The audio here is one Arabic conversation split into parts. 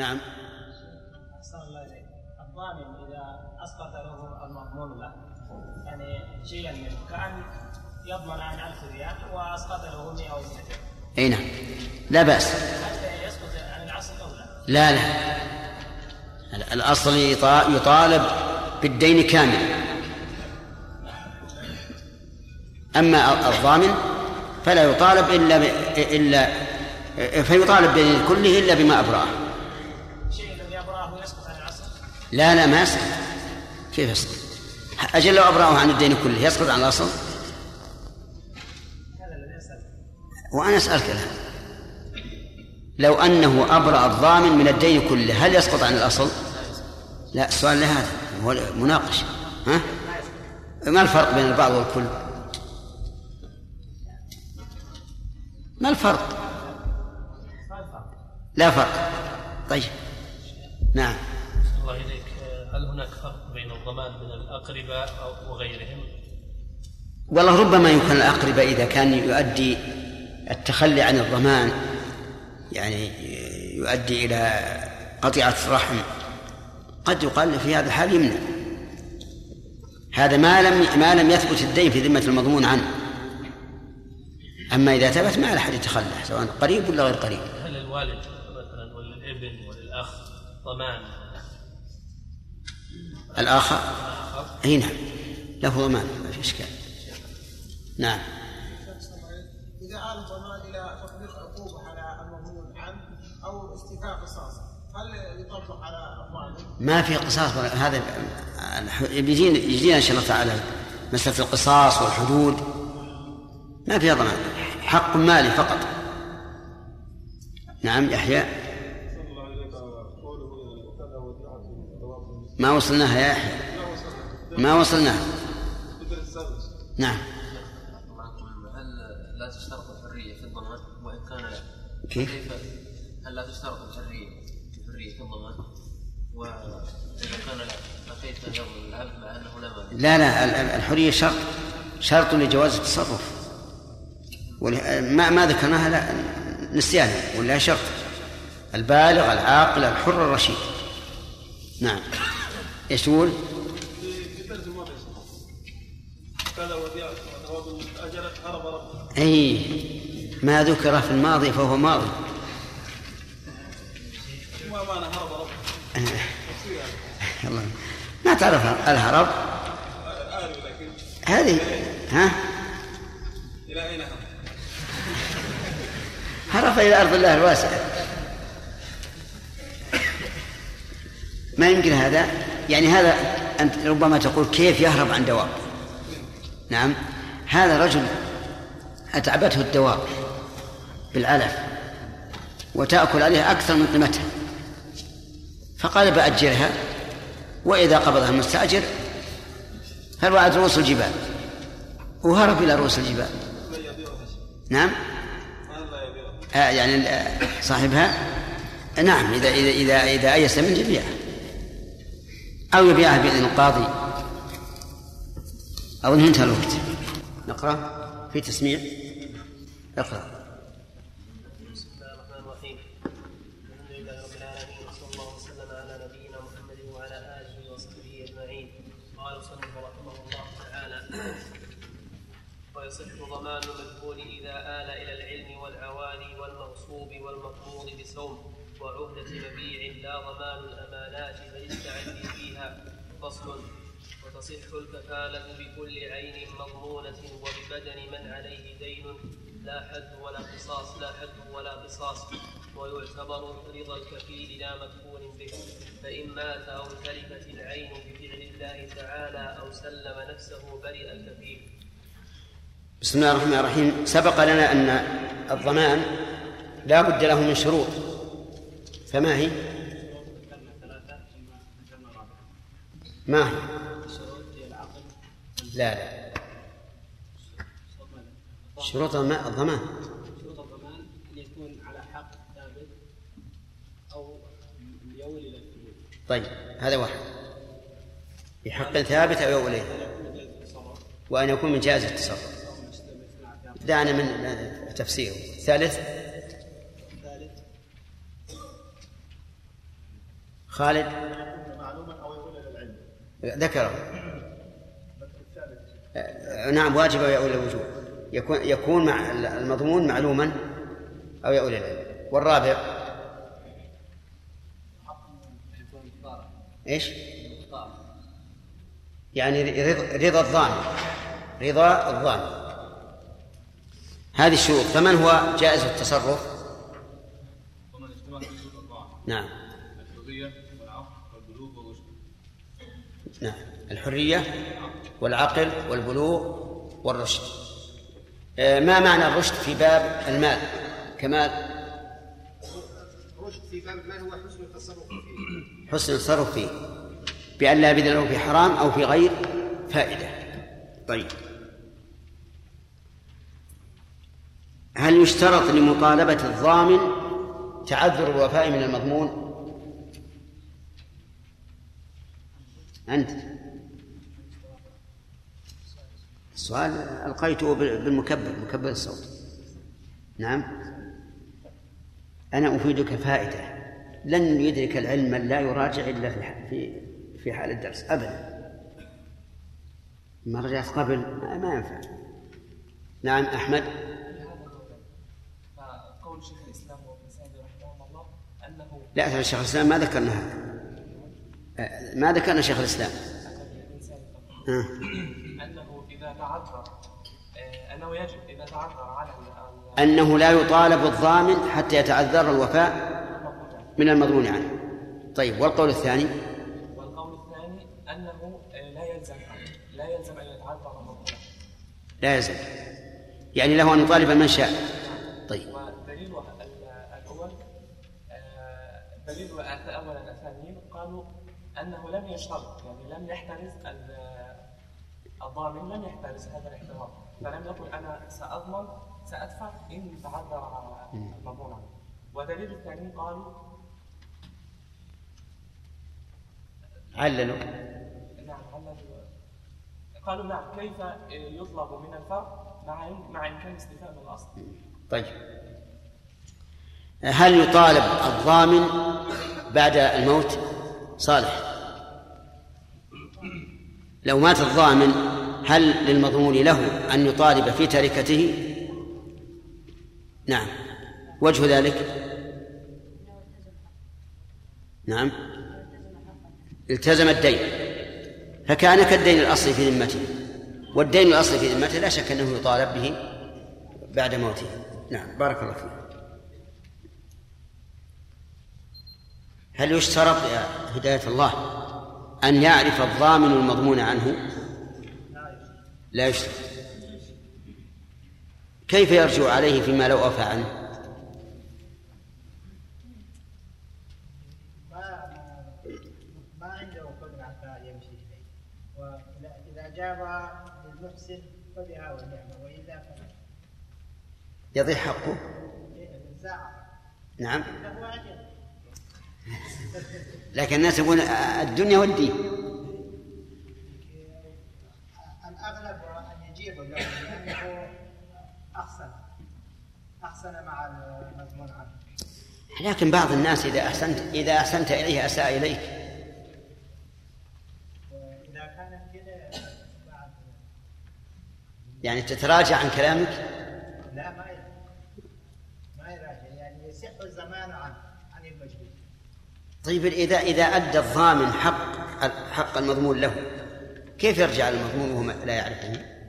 نعم. أحسن الله إليك. الضامن إذا أسقط له المضمون له يعني شيئا منه. كأن يضمن عن 1000 ريال وأسقط له 100 أو 200 أي نعم. لا بأس. حتى يسقط عن العصر أو لا؟ لا؟ لا. الأصل يطا- يطالب بالدين كاملا أما الضامن فلا يطالب إلا ب... إلا فيطالب بالدين كله إلا بما أبرأه. لا لا ما يسقط كيف يسقط أجل لو أبرأه عن الدين كله يسقط عن الأصل وأنا أسألك الآن لو أنه أبرأ الضامن من الدين كله هل يسقط عن الأصل؟ لا السؤال لهذا هو مناقشة ها؟ ما الفرق بين البعض والكل؟ ما الفرق؟ لا فرق طيب نعم الله هل هناك فرق بين الضمان من الأقرباء أو وغيرهم؟ والله ربما يمكن الأقرباء إذا كان يؤدي التخلي عن الضمان يعني يؤدي إلى قطيعة الرحم. قد يقال في هذا الحال يمنع. هذا ما لم ما لم يثبت الدين في ذمة المضمون عنه. أما إذا ثبت ما أحد يتخلى سواء قريب ولا غير قريب. هل الوالد مثلا وللابن وللأخ ضمان الآخر؟ أي نعم. له ضمان ما في إشكال. نعم. إذا آل الضمان إلى تطبيق عقوبة على المضمون عنه أو استيفاء قصاص هل يطبق على الضامن؟ ما في قصاص هذا يجينا يجينا إن شاء الله تعالى مسألة القصاص والحدود. ما فيها ضمان حق مالي فقط. نعم يحيى. ما وصلناها يا يحيى ما وصلناها نعم هل لا تشترط الحرية في الضمان وإن كان لا؟ كيف؟ هل لا تشترط الحرية الحرية في الضمان؟ وإذا كان يضمن العبد مع أنه لا؟ لا لا ال- ال- الحرية شرط شرط لجواز التصرف ما ما ذكرناها لا نسيانها ولا شرط البالغ العاقل الحر الرشيد نعم إيش تقول؟ اي ما ذكر في الماضي فهو ماضي. ما تعرف الهرب؟ هذه ها؟ إلى أين هرب؟ إلى أرض الله الواسعة. ما يمكن هذا؟ يعني هذا أنت ربما تقول كيف يهرب عن دواب؟ نعم. هذا رجل أتعبته الدواب بالعلف وتأكل عليها أكثر من قيمتها. فقال بأجرها وإذا قبضها المستاجر فالوعد رؤوس الجبال؟ وهرب إلى رؤوس الجبال. نعم. آه يعني ال- صاحبها. نعم إذا إذا إذا إذا أيس من يبيعها أو يبيعها بإذن القاضي أو إن انتهى الوقت. نقرأ في تسميع. اقرأ بسم الله الرحمن الرحيم الحمد لله رب العالمين وصلى الله وسلم على نبينا محمد وعلى اله وصحبه اجمعين قال المصنف رحمه الله تعالى ويصح ضمان المجهول اذا آل إلى العلم والعوالي والمغصوب والمقبوض بسوم وعهدة مبيع لا ضمان الامانات بل التعدي فيها فصل وتصح الكفالة بكل عين مضمونة وببدن من عليه دين لا حد ولا قصاص لا حد ولا قصاص. ويعتبر رضا الكفيل لا مكفول به. فإن مات أو تلفت العين بفعل الله تعالى أو سلم نفسه برئ الكفيل. بسم الله الرحمن الرحيم. سبق لنا أن الضمان لا بد له من شروط. فما هي؟ ما هي؟ لا لا. شروط الضمان. شروط الضمان أن يكون على حق ثابت أو يول إلى الفلوس طيب هذا واحد. بحق ثابت أو يوم إليه. وأن يكون من جائز التصرف. دعنا من تفسيره ثالث. الثالث خالد. ذكره. نعم واجب أو يؤول الوجوب. يكون يكون مع المضمون معلوما أو يؤول العلم. والرابع؟ إيش؟ يعني رضا الظان رضا الظان هذه الشروط. فمن هو جائز التصرف؟ ومن اجتمع نعم. الحرية والعقل والبلوغ والرشد نعم. الحرية والعقل والبلوغ والرشد. آه، ما معنى الرشد في باب المال؟ كمال رشد في باب المال هو حسن التصرف فيه. حسن التصرف فيه. بأن لا يبذل له في حرام أو في غير فائدة. طيب. هل يشترط لمطالبة الضامن تعذر الوفاء من المضمون؟ أنت. السؤال ألقيته بالمكبر مكبر الصوت. نعم. أنا أفيدك فائدة. لن يدرك العلم من لا يراجع إلا في في في حال الدرس. أبدا. ما رجعت قبل؟ ما ينفع. نعم أحمد. قول شيخ الإسلام وابن رحمه الله أنه لا ترى شيخ الإسلام ما ذكرنا هذا. آه، ما ذكرنا شيخ الإسلام. آه. تعذر آه، أنه يجب إذا تعذر على أنه لا يطالب الضامن حتى يتعذر الوفاء من المضمون عنه طيب والقول الثاني؟ والقول الثاني أنه آه، لا يلزم لا يلزم أن يتعذر المضمون لا يلزم. يعني له أن يطالب من شاء. طيب. ودليل ال- الأول آه، دليل اولا الثانيين قالوا أنه لم يشترط يعني لم يحترز الضامن لم يحترز هذا الاحتراز فلم يقل أنا سأضمن سأدفع إن تعذر المضمون. ودليل الثاني قالوا عللوا. نعم علل قالوا نعم كيف يطلب من الفرد مع مع إمكان استيفاء من الأصل؟ طيب. هل يطالب الضامن بعد الموت؟ صالح. لو مات الضامن هل للمضمون له أن يطالب في تركته؟ نعم. وجه ذلك؟ نعم. التزم الدين. فكان كالدين الأصلي في ذمته. والدين الأصلي في ذمته لا شك أنه يطالب به بعد موته. نعم. بارك الله فيك. هل يشترط هداية الله أن يعرف الضامن المضمون عنه؟ لا يشترط كيف يرجع عليه فيما لو أوفى عنه؟ للمحسن وإلا فلا يضيع حقه؟ نعم. لكن الناس يقول الدنيا والدين. الأغلب أن يجيب له لأنه أحسن أحسن مع المضمون عنه. لكن بعض الناس إذا أحسنت إذا أحسنت إليه أساء إليك. وإذا كانت بعد يعني تتراجع عن كلامك؟ لا ما يراجع يعني يصح الزمان عن عن المجهول طيب إذا إذا أدى الضامن حق حق المضمون له كيف يرجع المضمون وهو لا يعرفه؟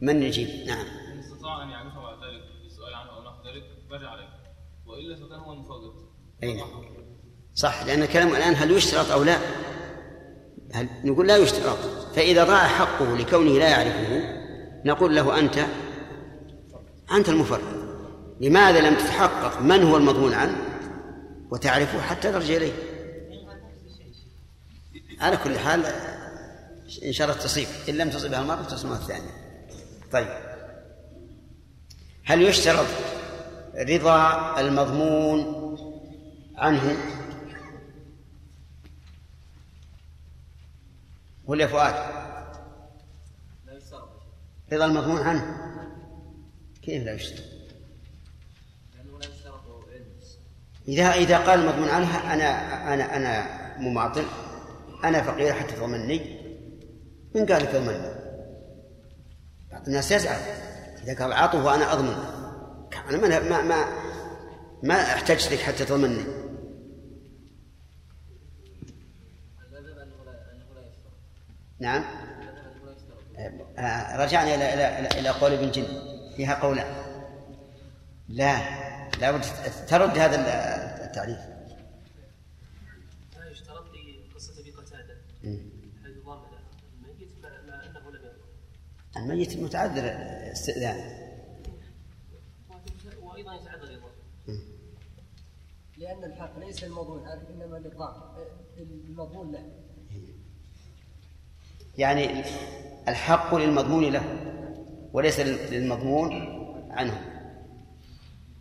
من يجيب؟ نعم إن استطاع أن يعرفه بعد ذلك بالسؤال عنه أو نحو ذلك رجع عليه وإلا فكان هو المفرط أي نعم صح لأن الكلام الآن هل يشترط أو لا؟ هل نقول لا يشترط فإذا ضاع حقه لكونه لا يعرفه نقول له أنت أنت المفرط. لماذا لم تتحقق من هو المضمون عنه؟ وتعرفه حتى ترجع إليه. على كل حال إن شاء الله تصيب. إن لم تصبها المرة تصيبها الثانية. طيب. هل يشترط رضا المضمون عنه؟ ولا فؤاد؟ لا يشترط. رضا المضمون عنه. كيف لا يشترط إذا إذا قال المضمون عنها أنا أنا أنا مماطل أنا فقير حتى تضمني من قال لك اضمني؟ بعض الناس يزعل. إذا قال عطه وأنا أضمن. أنا ما ما ما, ما احتجت لك حتى تضمني نعم. آه، رجعنا إلى إلى إلى قول ابن جن. فيها قولان لا لابد ترد هذا التعريف. لا يشترط في قصة أبي قتادة. حيث ضامن الميت مع أنه لم يضمن الميت متعذر استئذان. وأيضا يتعذر الضامن لأن الحق ليس المضمون إنما للضامن المضمون له يعني الحق للمضمون له. وليس للمضمون عنه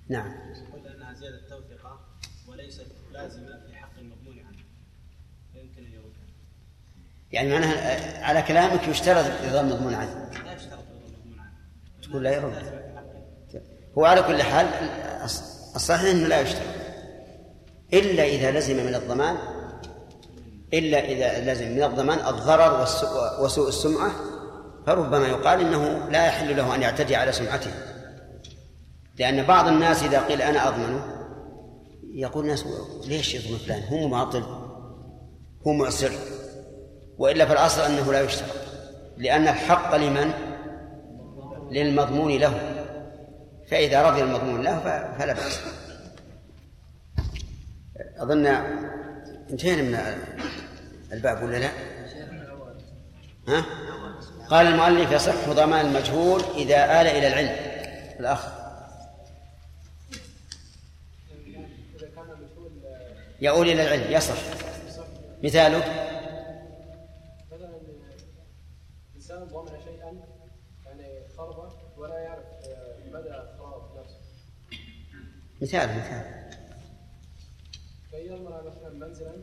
نعم. قلنا أنها زيادة توثيقة وليست لازمة في حق المضمون عنه فيمكن أن يرد. يعني معناها على كلامك يشترط رضا المضمون عنه. لا يشترط رضا المضمون عنه. تقول لا يرد. هو على كل حال الصحيح إنه لا يشترط. إلا إذا لزم من الضمان إلا إذا لزم من الضمان الضرر وسوء السمعة فربما يقال إنه لا يحل له أن يعتدي على سمعته. لأن بعض الناس إذا قيل أنا اضمنه يقول الناس ليش يضمن فلان؟ هو مماطل هو معسر وإلا في الأصل أنه لا يشترط لأن الحق لمن؟ للمضمون له. فإذا رضي المضمون له فلا بأس. أظن انتهينا من الباب ولا لا؟ ها؟ قال المؤلف يصح ضمان المجهول إذا آل إلى العلم. الأخ. يؤول إلى العلم يصح. مثاله مثلا انسان ضمن شيئا يعني خربه ولا يعرف مدى خراب نفسه. مثال مثال. فيضمن مثلا منزلا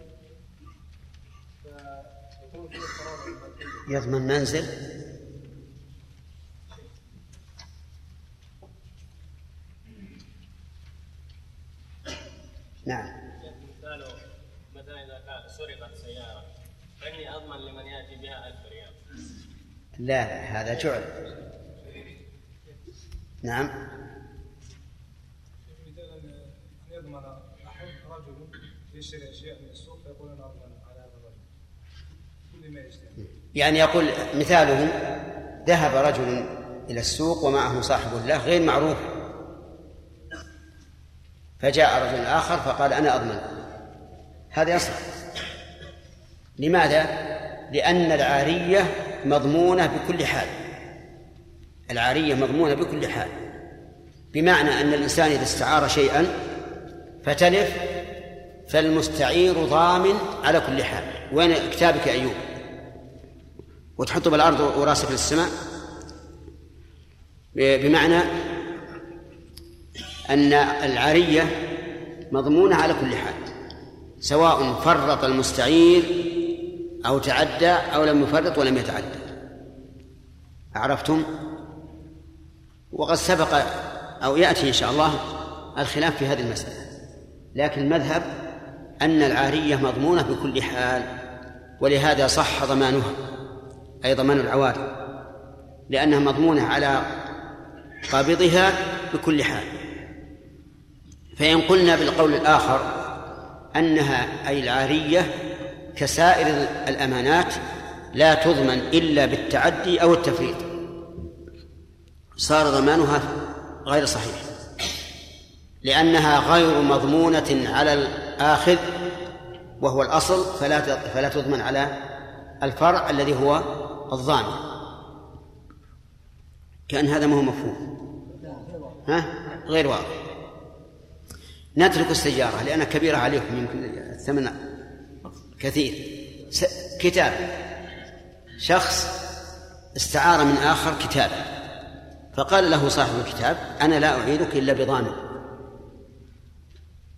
يضمن منزل. نعم. مثلا كان سرقت سياره فاني اضمن لمن ياتي بها ألف ريال لا هذا جعل. نعم. يضمن رجل يشتري اشياء من السوق فيقول أنا اضمن على هذا الرجل كل ما يشتري يعني يقول مثاله ذهب رجل إلى السوق ومعه صاحب له غير معروف. فجاء رجل آخر فقال أنا أضمن. هذا يصح لماذا؟ لأن العارية مضمونة بكل حال. العارية مضمونة بكل حال. بمعنى أن الإنسان إذا استعار شيئا فتلف فالمستعير ضامن على كل حال. وين كتابك أيوب؟ وتحطه بالأرض وراسك للسماء بمعنى أن العارية مضمونة على كل حال سواء فرط المستعير أو تعدى أو لم يفرط ولم يتعدى. عرفتم؟ وقد سبق أو يأتي إن شاء الله الخلاف في هذه المسألة. لكن المذهب أن العارية مضمونة بكل حال ولهذا صح ضمانها. أي ضمان العواري لأنها مضمونة على قابضها بكل حال. فإن قلنا بالقول الآخر أنها أي العارية كسائر الأمانات لا تضمن إلا بالتعدي أو التفريط. صار ضمانها غير صحيح لأنها غير مضمونة على الآخذ وهو الأصل فلا فلا تضمن على الفرع الذي هو الضامن كأن هذا ما هو مفهوم. ها؟ غير واضح. نترك السيارة لأنها كبيرة عليكم يمكن الثمن كثير. س... كتاب. شخص استعار من آخر كتابا فقال له صاحب الكتاب أنا لا أعيدك إلا بضامن.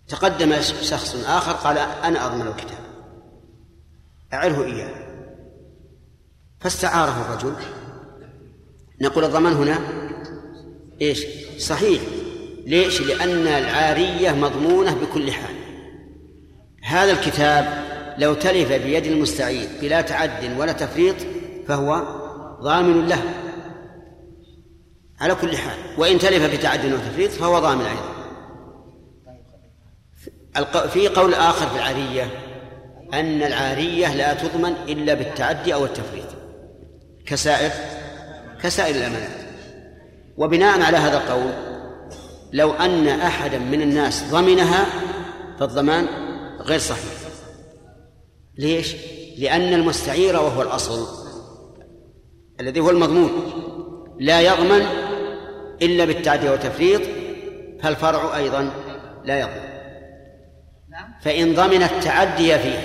تقدم شخص آخر قال أنا أضمن الكتاب. أعره إياه. فاستعاره الرجل. نقول الضمان هنا إيش؟ صحيح. ليش؟ لأن العارية مضمونة بكل حال. هذا الكتاب لو تلف بيد المستعير بلا تعد ولا تفريط فهو ضامن له. على كل حال. وإن تلف بتعد وتفريط فهو ضامن أيضا. في قول آخر في العارية أن العارية لا تضمن إلا بالتعدي أو التفريط. كسائر كسائر الأمانات. وبناء على هذا القول لو أن أحدا من الناس ضمنها فالضمان غير صحيح. ليش؟ لأن المستعير وهو الأصل الذي هو المضمون. لا يضمن إلا بالتعدي والتفريط فالفرع أيضا لا يضمن. فإن ضمن التعدي فيه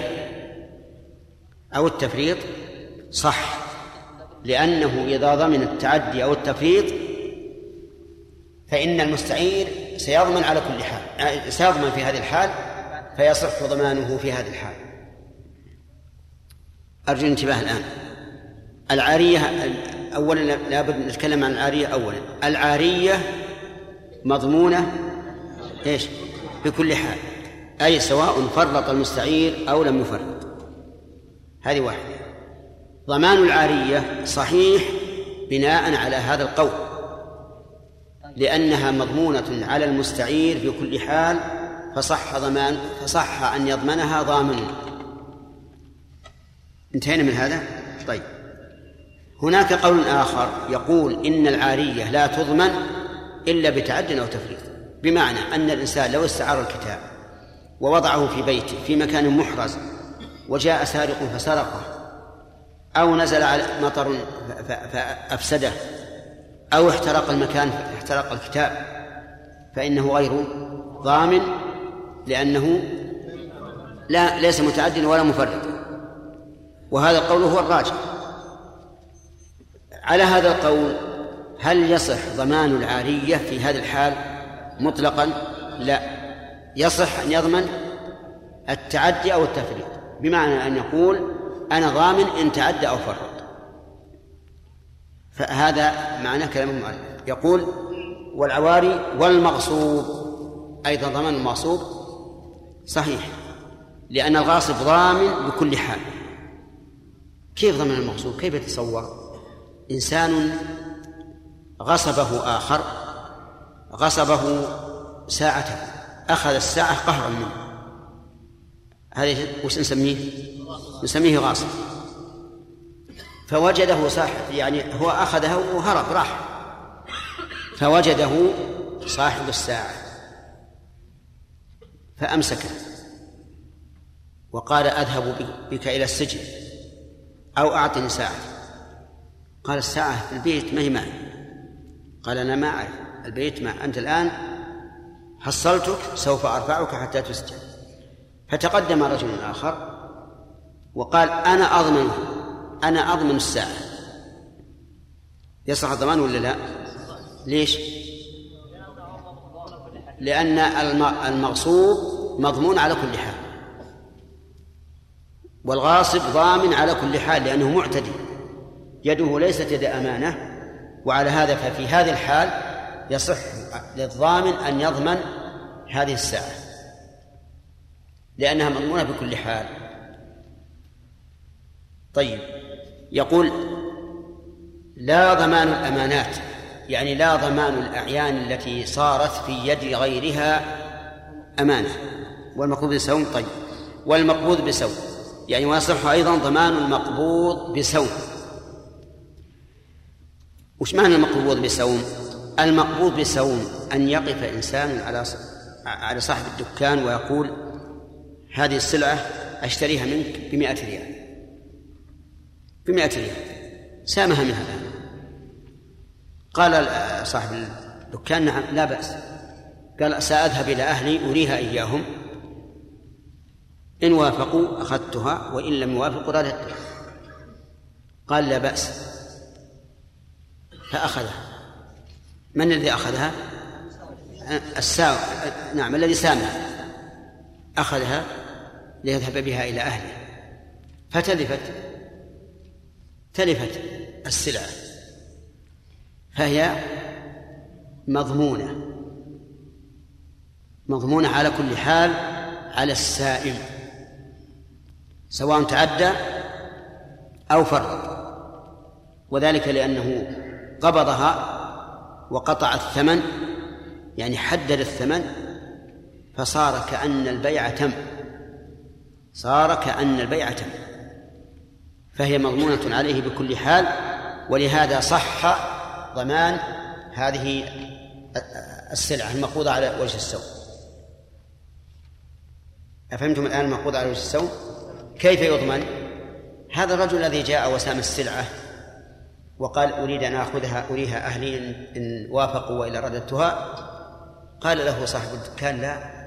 أو التفريط صح. لأنه إذا ضمن التعدي أو التفريط فإن المستعير سيضمن على كل حال سيضمن في هذه الحال فيصح ضمانه في هذه الحال. أرجو الانتباه الآن. العارية أولا لابد نتكلم عن العارية أولا. العارية مضمونة إيش؟ بكل حال. أي سواء فرط المستعير أو لم يفرط. هذه واحدة. ضمان العارية صحيح بناء على هذا القول لأنها مضمونة على المستعير في كل حال فصح ضمان فصح أن يضمنها ضامن. انتهينا من هذا؟ طيب. هناك قول آخر يقول إن العارية لا تضمن إلا بتعد أو تفريط بمعنى أن الإنسان لو استعار الكتاب ووضعه في بيته في مكان محرز وجاء سارق فسرقه أو نزل على مطر فأفسده أو احترق المكان فاحترق الكتاب فإنه غير ضامن لأنه لا ليس متعد ولا مفرد. وهذا القول هو الراجح. على هذا القول هل يصح ضمان العارية في هذا الحال؟ مطلقا لا. يصح أن يضمن التعدي أو التفريط بمعنى أن يقول أنا ضامن إن تعدى أو فرط. فهذا معنى كلام المؤلف. يقول والعواري والمغصوب أيضا ضمان المغصوب؟ صحيح. لأن الغاصب ضامن بكل حال. كيف ضمن المغصوب؟ كيف يتصور؟ إنسان غصبه آخر غصبه ساعته أخذ الساعة قهرا منه. هذا وش نسميه؟ نسميه غاصب. فوجده صاحب يعني هو أخذها وهرب راح. فوجده صاحب الساعة. فأمسكه. وقال أذهب بك إلى السجن أو أعطني ساعة. قال الساعة في البيت ما هي معي. قال أنا ما أعرف البيت ما أنت الآن حصلتك سوف أرفعك حتى تسجن. فتقدم رجل آخر وقال أنا أضمن أنا أضمن الساعة. يصح الضمان ولا لا؟ ليش؟ لأن المغصوب مضمون على كل حال. والغاصب ضامن على كل حال لأنه معتدي. يده ليست يد أمانة وعلى هذا ففي هذه الحال يصح للضامن أن يضمن هذه الساعة. لأنها مضمونة بكل حال. طيب. يقول لا ضمان الأمانات يعني لا ضمان الأعيان التي صارت في يد غيرها أمانة والمقبوض بسوم طيب. والمقبوض بسوم يعني ويصح أيضا ضمان المقبوض بسوم وش معنى المقبوض بسوم؟ المقبوض بسوم أن يقف إنسان على على صاحب الدكان ويقول هذه السلعة أشتريها منك بمئة ريال. بمئة ريال. سامها منها الآن قال صاحب الدكان نعم لا بأس. قال سأذهب إلى أهلي أريها إياهم. إن وافقوا أخذتها وإن لم يوافقوا رددتها قال لا بأس. فأخذها. من الذي أخذها؟ الساو نعم الذي سامها. أخذها ليذهب بها إلى أهله. فتلفت تلفت السلعة. فهي مضمونة. مضمونة على كل حال على السائل. سواء تعدى أو فرط. وذلك لأنه قبضها وقطع الثمن يعني حدد الثمن فصار كأن البيع تم. صار كأن البيع تم. فهي مضمونة عليه بكل حال ولهذا صح ضمان هذه السلعة المقبوضة على وجه السوق أفهمتم الآن المقبوضة على وجه السوق كيف يضمن؟ هذا الرجل الذي جاء وسام السلعة وقال أريد أن آخذها أريها أهلي إن وافقوا وإلا رددتها قال له صاحب الدكان لا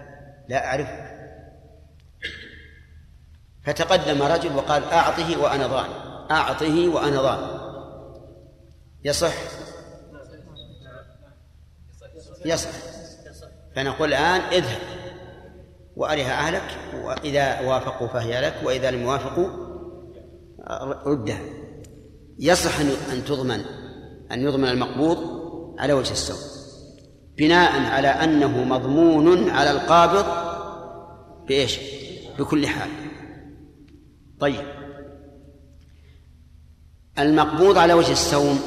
لا أعرفه فتقدم رجل وقال أعطه وأنا ضامن أعطه وأنا ضامن يصح؟ يصح. فنقول الآن اذهب. وأرها أهلك وإذا وافقوا فهي لك وإذا لم يوافقوا ردها. يصح أن تضمن أن يضمن المقبوض على وجه السوء. بناء على أنه مضمون على القابض بإيش؟ بكل حال. طيب. المقبوض على وجه السوم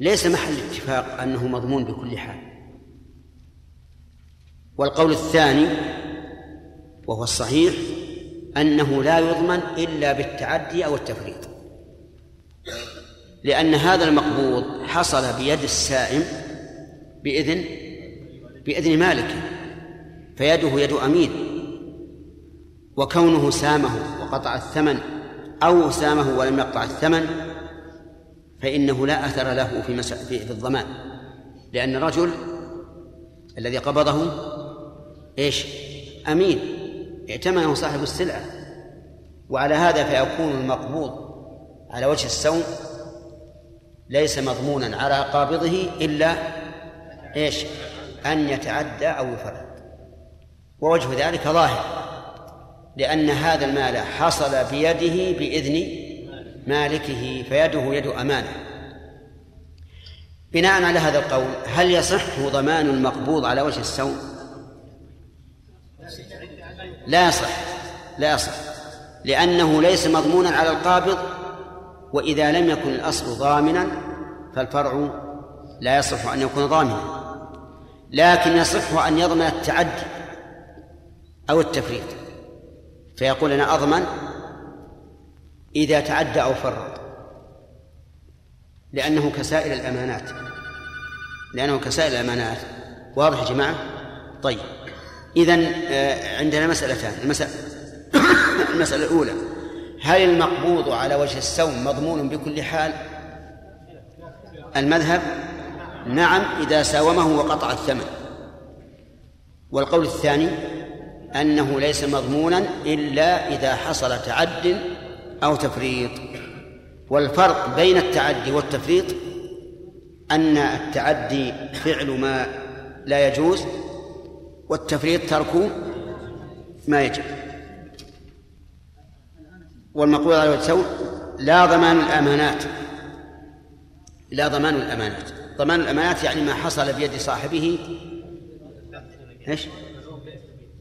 ليس محل اتفاق أنه مضمون بكل حال. والقول الثاني وهو الصحيح أنه لا يضمن إلا بالتعدي أو التفريط. لأن هذا المقبوض حصل بيد السائم بإذن بإذن مالكه فيده يد أمين. وكونه سامه وقطع الثمن أو سامه ولم يقطع الثمن فإنه لا أثر له في في الضمان. لأن الرجل الذي قبضه إيش؟ أمين. ائتمنه صاحب السلعة. وعلى هذا فيكون المقبوض على وجه السوم ليس مضمونا على قابضه إلا إيش؟ أن يتعدى أو يفرد ووجه ذلك ظاهر. لأن هذا المال حصل بيده بإذن مالكه فيده يد أمانة. بناء على هذا القول هل يصح ضمان المقبوض على وجه السوء لا يصح لا يصح لأنه ليس مضمونا على القابض وإذا لم يكن الأصل ضامنا فالفرع لا يصح أن يكون ضامنا. لكن يصح أن يضمن التعدي أو التفريط. فيقول أنا أضمن إذا تعدى أو فرط لأنه كسائر الأمانات لأنه كسائر الأمانات واضح يا جماعة؟ طيب إذا آه، عندنا مسألتان المسألة المسألة الأولى هل المقبوض على وجه السوم مضمون بكل حال؟ المذهب نعم إذا ساومه وقطع الثمن والقول الثاني أنه ليس مضمونا إلا إذا حصل تعد أو تفريط. والفرق بين التعدي والتفريط أن التعدي فعل ما لا يجوز والتفريط ترك ما يجب. والمقبول على الثوب لا ضمان الأمانات. لا ضمان الأمانات. ضمان الأمانات يعني ما حصل بيد صاحبه. إيش؟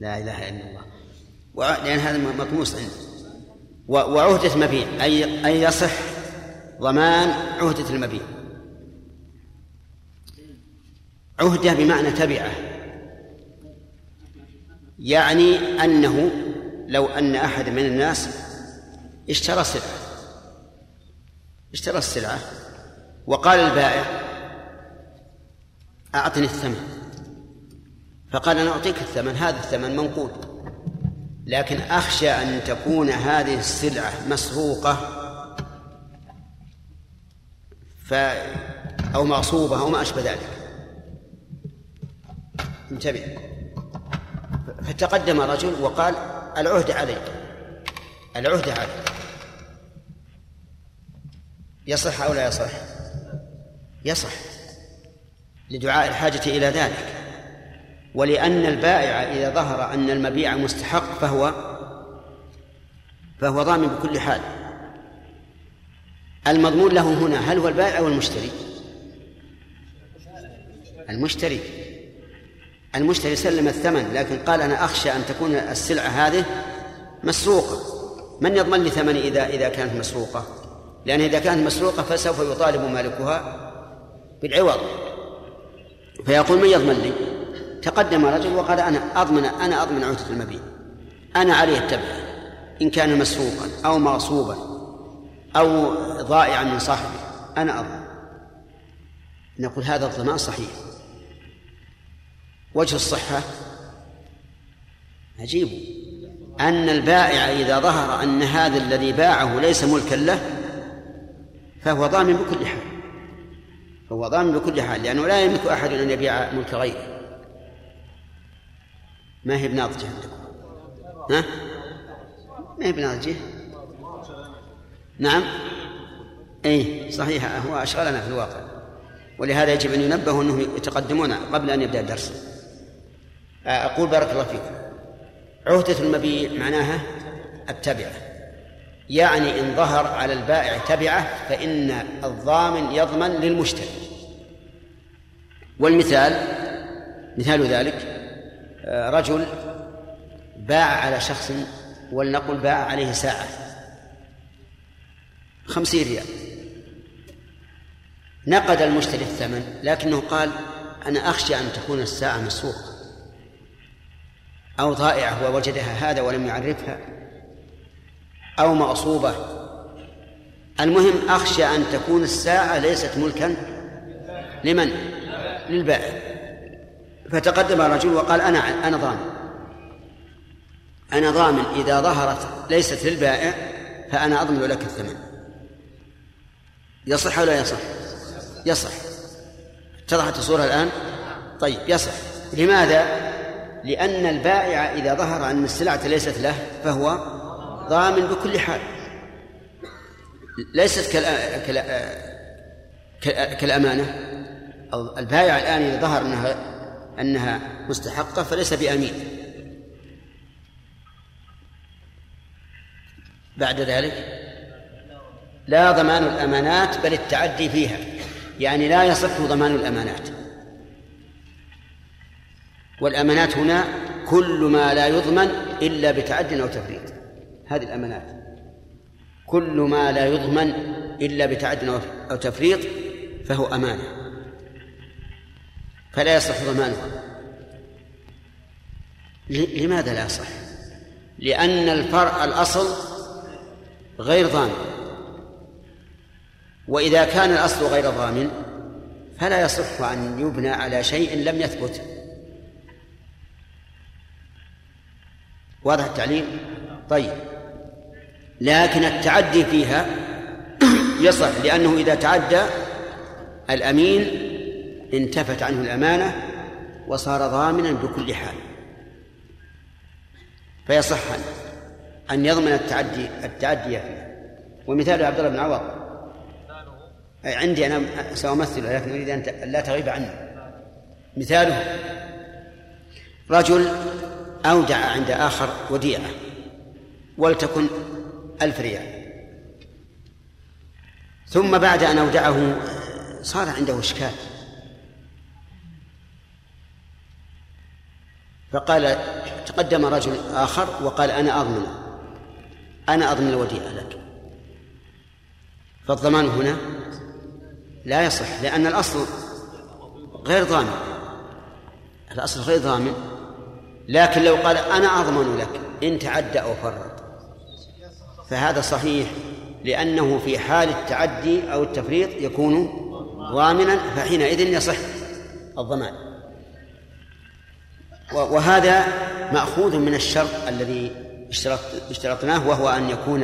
لا إله إلا الله. لأن هذا مطموس عنده. وعهدة مبيع أي أي يصح ضمان عهدة المبيع. عهدة بمعنى تبعة. يعني أنه لو أن أحد من الناس اشترى سلعة اشترى السلعة وقال البائع أعطني الثمن. فقال أنا أعطيك الثمن هذا الثمن منقود لكن أخشى أن تكون هذه السلعة مسروقة ف أو مغصوبة أو ما أشبه ذلك. انتبه. فتقدم رجل وقال العهد عليك. العهد عليك. يصح أو لا يصح؟ يصح. لدعاء الحاجة إلى ذلك. ولأن البائع إذا ظهر أن المبيع مستحق فهو فهو ضامن بكل حال. المضمون له هنا هل هو البائع أو المشتري؟ المشتري. المشتري سلم الثمن لكن قال أنا أخشى أن تكون السلعة هذه مسروقة. من يضمن لي ثمن إذا إذا كانت مسروقة؟ لأن إذا كانت مسروقة فسوف يطالب مالكها بالعوض. فيقول من يضمن لي؟ تقدم رجل وقال أنا أضمن أنا أضمن عهدة المبيع أنا عليه التبع. إن كان مسروقا أو مغصوبا أو ضائعا من صاحبه أنا أضمن. نقول هذا الضمان صحيح. وجه الصحة؟ عجيب. أن البائع إذا ظهر أن هذا الذي باعه ليس ملكا له فهو ضامن بكل حال. فهو ضامن بكل حال لأنه لا يملك أحد أن يبيع ملك غيره. ما هي بناضجة عندكم؟ ها؟ ما هي بناضجة؟ نعم. اي صحيح هو أشغلنا في الواقع. ولهذا يجب أن ينبهوا أنهم يتقدمون قبل أن يبدأ الدرس. أقول بارك الله فيكم عهدة المبيع معناها التبعة. يعني إن ظهر على البائع تبعة فإن الضامن يضمن للمشتري. والمثال مثال ذلك رجل باع على شخص ولنقل باع عليه ساعة خمسين ريال. نقد المشتري الثمن لكنه قال أنا أخشى أن تكون الساعة مسروقة أو ضائعة ووجدها هذا ولم يعرفها أو مغصوبة المهم أخشى أن تكون الساعة ليست ملكا. لمن؟ للبائع. فتقدم الرجل وقال أنا أنا ضامن أنا ضامن إذا ظهرت ليست للبائع فأنا أضمن لك الثمن يصح ولا يصح؟ يصح اتضحت الصورة الآن؟ طيب يصح لماذا؟ لأن البائع إذا ظهر أن السلعة ليست له فهو ضامن بكل حال ليست كالأمانة البائع الآن إذا ظهر أنها أنها مستحقة فليس بأمين. بعد ذلك لا ضمان الأمانات بل التعدي فيها. يعني لا يصح ضمان الأمانات. والأمانات هنا كل ما لا يضمن إلا بتعد أو تفريط. هذه الأمانات. كل ما لا يضمن إلا بتعد أو تفريط فهو أمانة. فلا يصح ضمانها لماذا لا يصح؟ لأن الفرع الأصل غير ضامن. وإذا كان الأصل غير ضامن فلا يصح أن يبنى على شيء لم يثبت. واضح التعليم طيب. لكن التعدي فيها يصح لأنه إذا تعدى الأمين انتفت عنه الأمانة وصار ضامنا بكل حال. فيصح أن يضمن التعدي التعدي فيها ومثال عبد الله بن عوض. عندي أنا سأمثل لكن أريد أن لا تغيب عني مثاله رجل أودع عند آخر وديعة ولتكن ألف ريال. ثم بعد أن أودعه صار عنده إشكال. فقال تقدم رجل آخر وقال أنا أضمن أنا أضمن الوديعة لك. فالضمان هنا لا يصح لأن الأصل غير ضامن. الأصل غير ضامن لكن لو قال أنا أضمن لك إن تعدى أو فرط. فهذا صحيح لأنه في حال التعدي أو التفريط يكون ضامنا فحينئذ يصح الضمان. وهذا مأخوذ من الشرط الذي اشترطناه وهو أن يكون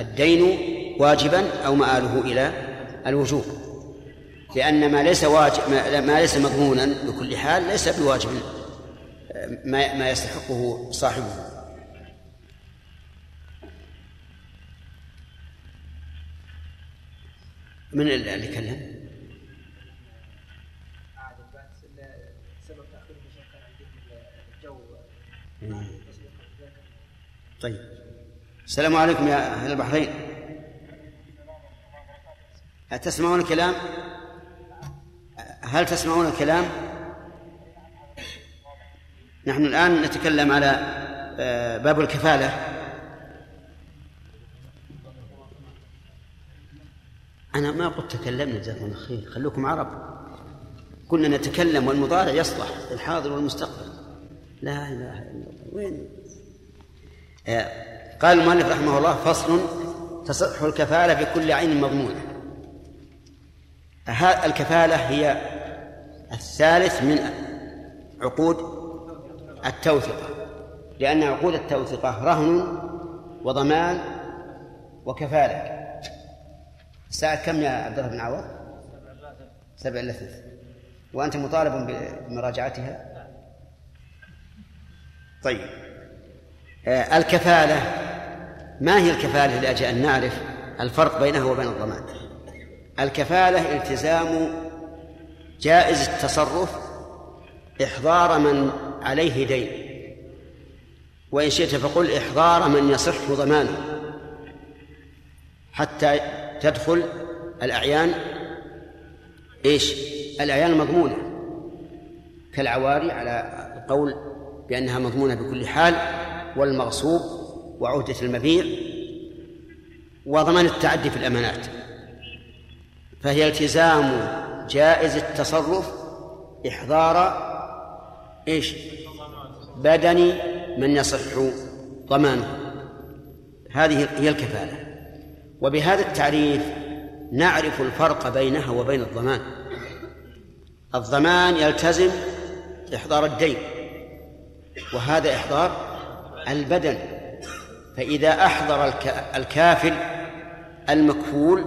الدين واجبا أو مآله إلى الوجوب لأن ما ليس واجب ما ليس مضمونا بكل حال ليس بواجب ما ما يستحقه صاحبه من اللي كلم؟ طيب. السلام عليكم يا أهل البحرين. أتسمعون الكلام؟ هل تسمعون الكلام؟ نحن الآن نتكلم على آه، باب الكفالة. أنا ما قلت تكلمنا جزاكم الله خير. خلوكم عرب. كنا نتكلم والمضارع يصلح الحاضر والمستقبل. لا إله إلا الله. وين؟ آه، قال المؤلف رحمه الله فصل تصح الكفالة بكل عين مضمونة. الكفالة هي الثالث من عقود التوثقة لأن عقود التوثقة رهن وضمان وكفالة. الساعة كم يا عبد الله بن عوض؟ سبع إلا ثلث. وأنت مطالب بمراجعتها؟ طيب. آه، الكفالة ما هي الكفالة لأجل أن نعرف الفرق بينها وبين الضمان؟ الكفالة التزام جائز التصرف إحضار من عليه دين. وإن شئت فقل إحضار من يصح ضمانه حتى تدخل الأعيان. إيش؟ الأعيان المضمونة كالعواري على القول بأنها مضمونة بكل حال والمغصوب وعهدة المبيع وضمان التعدي في الأمانات. فهي التزام جائز التصرف إحضار إيش؟ بدن من يصح ضمانه. هذه هي الكفالة. وبهذا التعريف نعرف الفرق بينها وبين الضمان. الضمان يلتزم إحضار الدين. وهذا إحضار البدن. فإذا أحضر الك- الكافل المكفول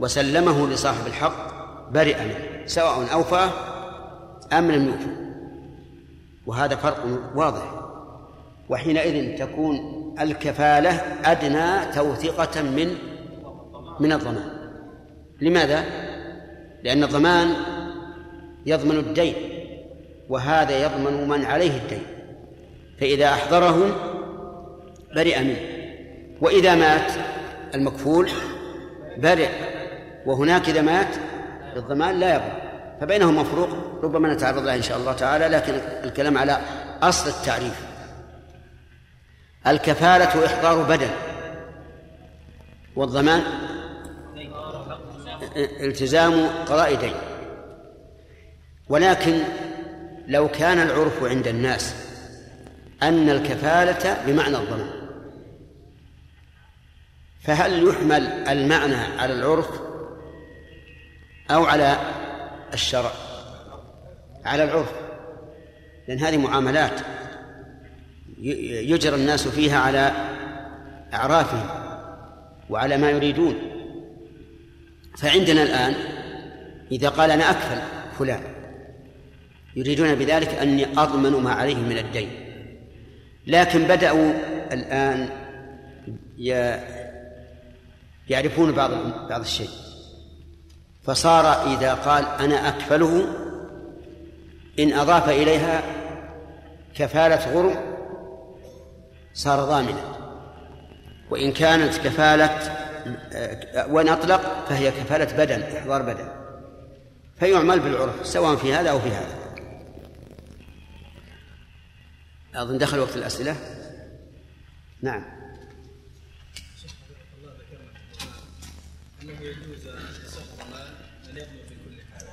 وسلمه لصاحب الحق برئ منه سواء أوفاه أم لم يوفى وهذا فرق واضح. وحينئذ تكون الكفالة أدنى توثيقة من من الضمان. لماذا؟ لأن الضمان يضمن الدين وهذا يضمن من عليه الدين. فإذا أحضره برئ منه وإذا مات المكفول برئ وهناك إذا مات بالضمان لا يبرأ فبينهما فروق ربما نتعرض لها إن شاء الله تعالى لكن الكلام على أصل التعريف. الكفالة إحضار بدن والضمان التزام قضاء دين ولكن لو كان العرف عند الناس أن الكفالة بمعنى الضمان. فهل يحمل المعنى على العرف أو على الشرع؟ على العرف. لأن هذه معاملات يجرى الناس فيها على أعرافهم وعلى ما يريدون. فعندنا الآن إذا قال أنا أكفل فلان يريدون بذلك أني أضمن ما عليه من الدين. لكن بدأوا الآن يعرفون بعض بعض الشيء. فصار إذا قال أنا أكفله إن أضاف إليها كفالة غرم صار ضامنا. وإن كانت كفالة وإن أطلق فهي كفالة بدن إحضار بدن. فيعمل بالعرف سواء في هذا أو في هذا. أظن دخل وقت الأسئلة. نعم. انه يجوز ان يضمن في كل حال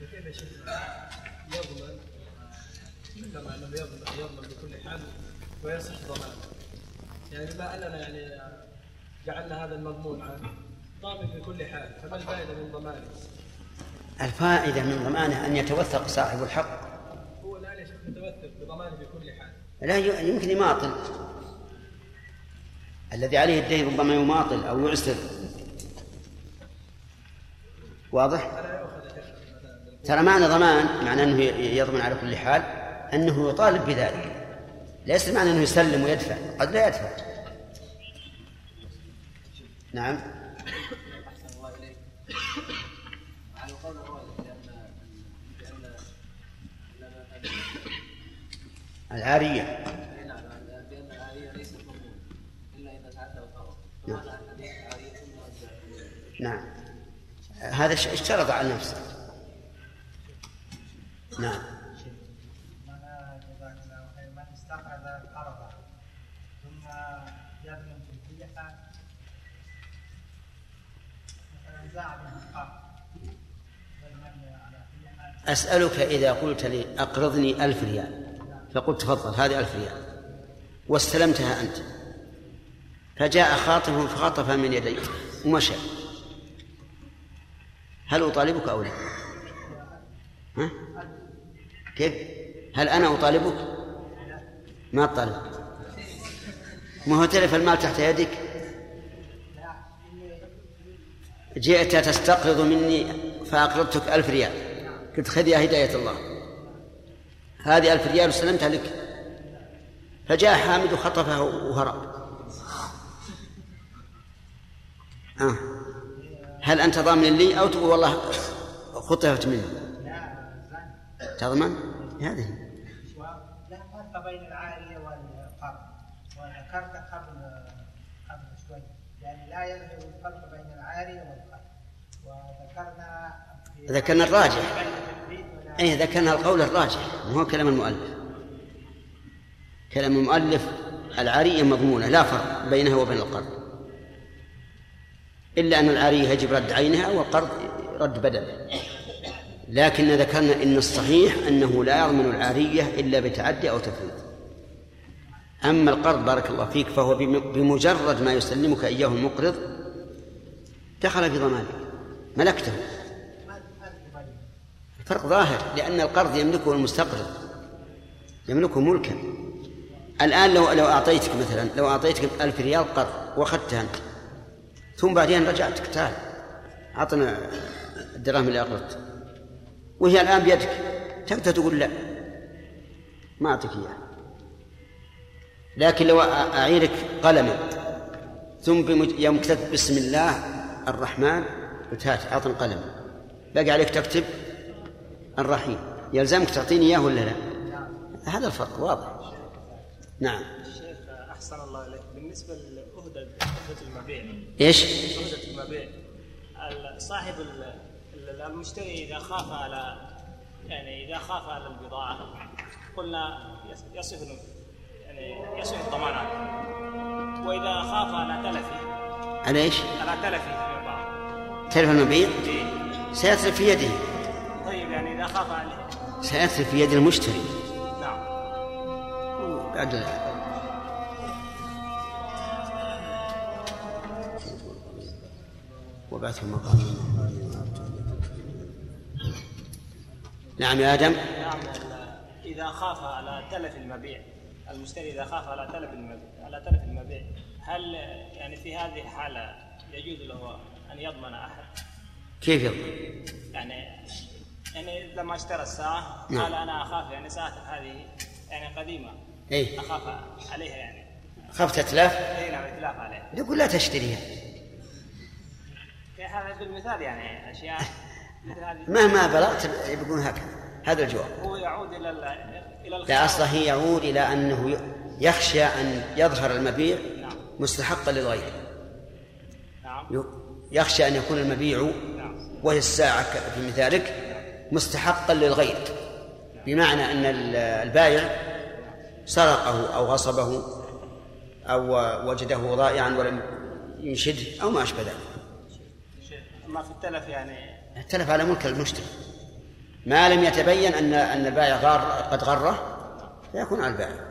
فكيف يا شيخ يضمن كما انه يضمن يضمن بكل حال ويصح ضمانه يعني ما اننا يعني جعلنا هذا المضمون عنه ضامن في كل حال فما الفائدة من ضمانه؟ الفائدة من ضمانه أن يتوثق صاحب الحق. هو شيخ متوثق بضمانه في كل حال. لا يمكن يماطل. الذي عليه الدين ربما يماطل أو يعسر. واضح؟ ترى معنى ضمان معنى أنه يضمن على كل حال أنه يطالب بذلك. ليس معنى أنه يسلم ويدفع. قد لا يدفع. نعم أحسن الله إليك على القول الراجح بأن بأن بأن العارية أي نعم بأن العارية ليست مضمونة إلا إذا تعدى وفرض نعم. فهذا الحديث عارية مؤجلة نعم. هذا اشترط على نفسه. نعم. من القرض ثم في أسألك إذا قلت لي أقرضني ألف ريال. فقلت تفضل هذه ألف ريال واستلمتها أنت فجاء خاطف فخطف من يديك ومشى هل أطالبك أو لا؟ ها؟ كيف؟ هل أنا أطالبك؟ ما أطالبك ما هو تلف المال تحت يدك جئت تستقرض مني فأقرضتك ألف ريال قلت خذ يا هداية الله هذه ألف ريال وسلمتها لك. فجاء حامد وخطفها وهرب. آه. هل أنت ضامن لي أو تقول والله خطفت مني تضمن؟ هذه. لا فرق بين والقرض وذكرت قبل قبل شوي يعني لا يظهر الفرق بين والقرض وذكرنا ذكرنا الراجح. أي ذكرنا القول الراجح مو كلام المؤلف. كلام المؤلف العارية مضمونة لا فرق بينها وبين القرض. إلا أن العارية يجب رد عينها والقرض رد بدله. لكن ذكرنا إن الصحيح أنه لا يضمن العارية إلا بتعدي أو تفريط أما القرض بارك الله فيك فهو بم- بمجرد ما يسلمك إياه المقرض دخل في ضمانك ملكته. الفرق ظاهر لأن القرض يملكه المستقرض يملكه ملكا. الآن لو لو أعطيتك مثلا لو أعطيتك ألف ريال قرض وأخذتها أنت ثم بعدين رجعتك تعال أعطنا الدراهم اللي أقرضت. وهي الآن بيدك. تقدر تقول لا. ما أعطيك إياها. لكن لو أعيرك قلما ثم. يوم كتبت بسم الله الرحمن قلت هات أعطني قلم باقي عليك تكتب الرحيم يلزمك تعطيني إياه ولا لا؟ هذا الفرق واضح. نعم. الشيخ أحسن الله إليك. بالنسبة لأهدة أهدة المبيع. إيش؟ أهدة المبيع. ال- صاحب ال- ال- المشتري إذا خاف على يعني إذا خاف على البضاعة قلنا يص- يصف يعني يصف الضمانات. وإذا خاف على تلفه على إيش؟ على تلفه في البضاعة. تلف المبيع؟ إيه. سيتلف في يده. يعني إذا خاف عليه. سيتلف في يد المشتري. نعم. بعد وبعث المقام نعم يا آدم. نعم إذا خاف على تلف المبيع. المشتري إذا خاف على تلف المبيع على تلف المبيع. هل يعني في هذه الحالة يجوز له أن يضمن أحد؟ كيف يضمن؟ يعني يعني لما اشترى الساعة نعم. قال أنا أخاف يعني ساعتك هذه يعني قديمة. إيه. أخاف عليها يعني. خفت أتلاف أي نعم إتلاف عليها. يقول لا تشتريها. في هذا بالمثال يعني هذه. مهما بلغت يبقون هكذا. هذا الجواب. هو يعود إلى ال- إلى لا. أصله يعود إلى أنه ي- يخشى أن يظهر المبيع نعم. مستحقا للغير. نعم. يخشى أن يكون المبيع نعم. وهي الساعة ك- في مثالك. مستحقا للغير بمعنى أن ال- البائع سرقه أو غصبه أو وجده ضائعا ولم ينشده أو ما أشبه ذلك. أما في التلف يعني؟ تلف على ملك المشتري. ما لم يتبين أن أن البائع غار قد غره فيكون على البائع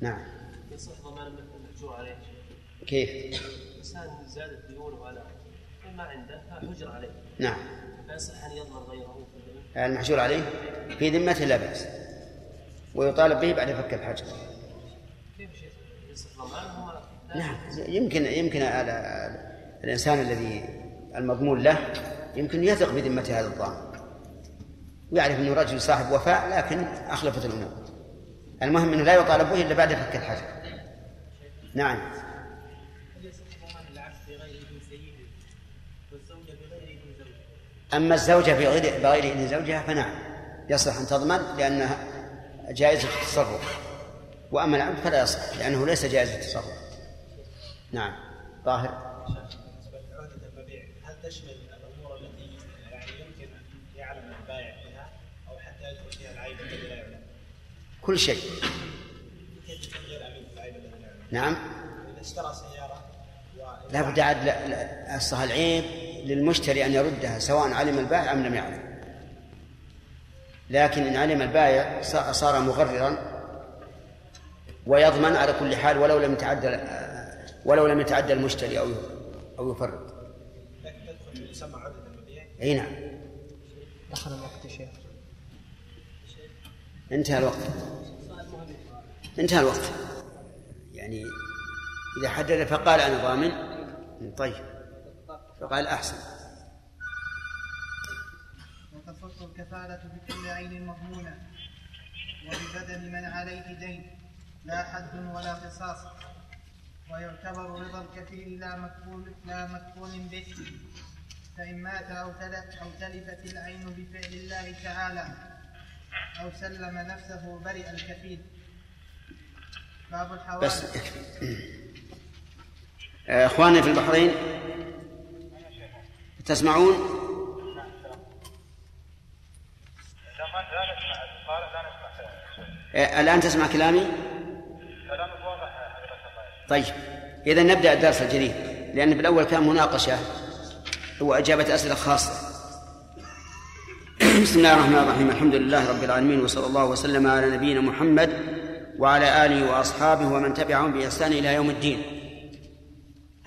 نعم. يصح ضمان المحجور عليه. كيف؟ الإنسان زادت ديونه على ما عنده فحجر عليه. نعم. فيصح ان يضمن غيره. المحجور عليه في ذمته لا بأس. ويطالب به بعد فك الحجر. كيف شيخ يصح ضمانه وما نعم. يمكن يمكن ال- ال- الإنسان الذي المضمون له يمكن يثق بذمه هذا الضامن ويعرف انه رجل صاحب وفاء لكن أخلفت الأمور. المهم أنه لا يطالب به إلا بعد فك الحجر. نعم. أما الزوجة بغير بغير إذن زوجها فنعم. يصلح أن تضمن لأنها جائزه التصرف. وأما العبد فلا يصح لأنه ليس جائز التصرف. نعم. طاهر. لعهده المبيع هل تشمل الأمور التي يعني يمكن يعلم البائع بها أو حتى فيها العيب الذي لا يعلم؟ كل شيء؟ نعم. إذا اشترى سياره لا بد عاد أصلها العيب للمشتري أن يردها سواء علم البائع أم لم يعلم. لكن إن علم البائع صار مغررا ويضمن على كل حال ولو لم يتعدى ولو لم يتعدى المشتري أو أو يفرط. عدد المبيع أي نعم. دخل الوقت يا شيخ. انتهى الوقت. انتهى الوقت. يعني إذا حدد فقال أنا ضامن طيب. فقال أحسن. وتصح الكفالة بكل عين مضمونة وببدن من عليه دين لا حد ولا قصاص. ويعتبر رضا الكفيل لا مكفول لا مكفول به. فإن مات أو تلف أو تلفت العين بفعل الله تعالى أو سلم نفسه برئ الكفيل. باب الحوالي بس إخواننا في البحرين تسمعون؟ آه، الآن تسمع كلامي؟ طيب إذا نبدأ الدرس الجديد لأن بالأول كان مناقشة وإجابة أسئلة خاصة. بسم الله الرحمن الرحيم الحمد لله رب العالمين وصلى الله وسلم على نبينا محمد وعلى آله وأصحابه ومن تبعهم بإحسان إلى يوم الدين.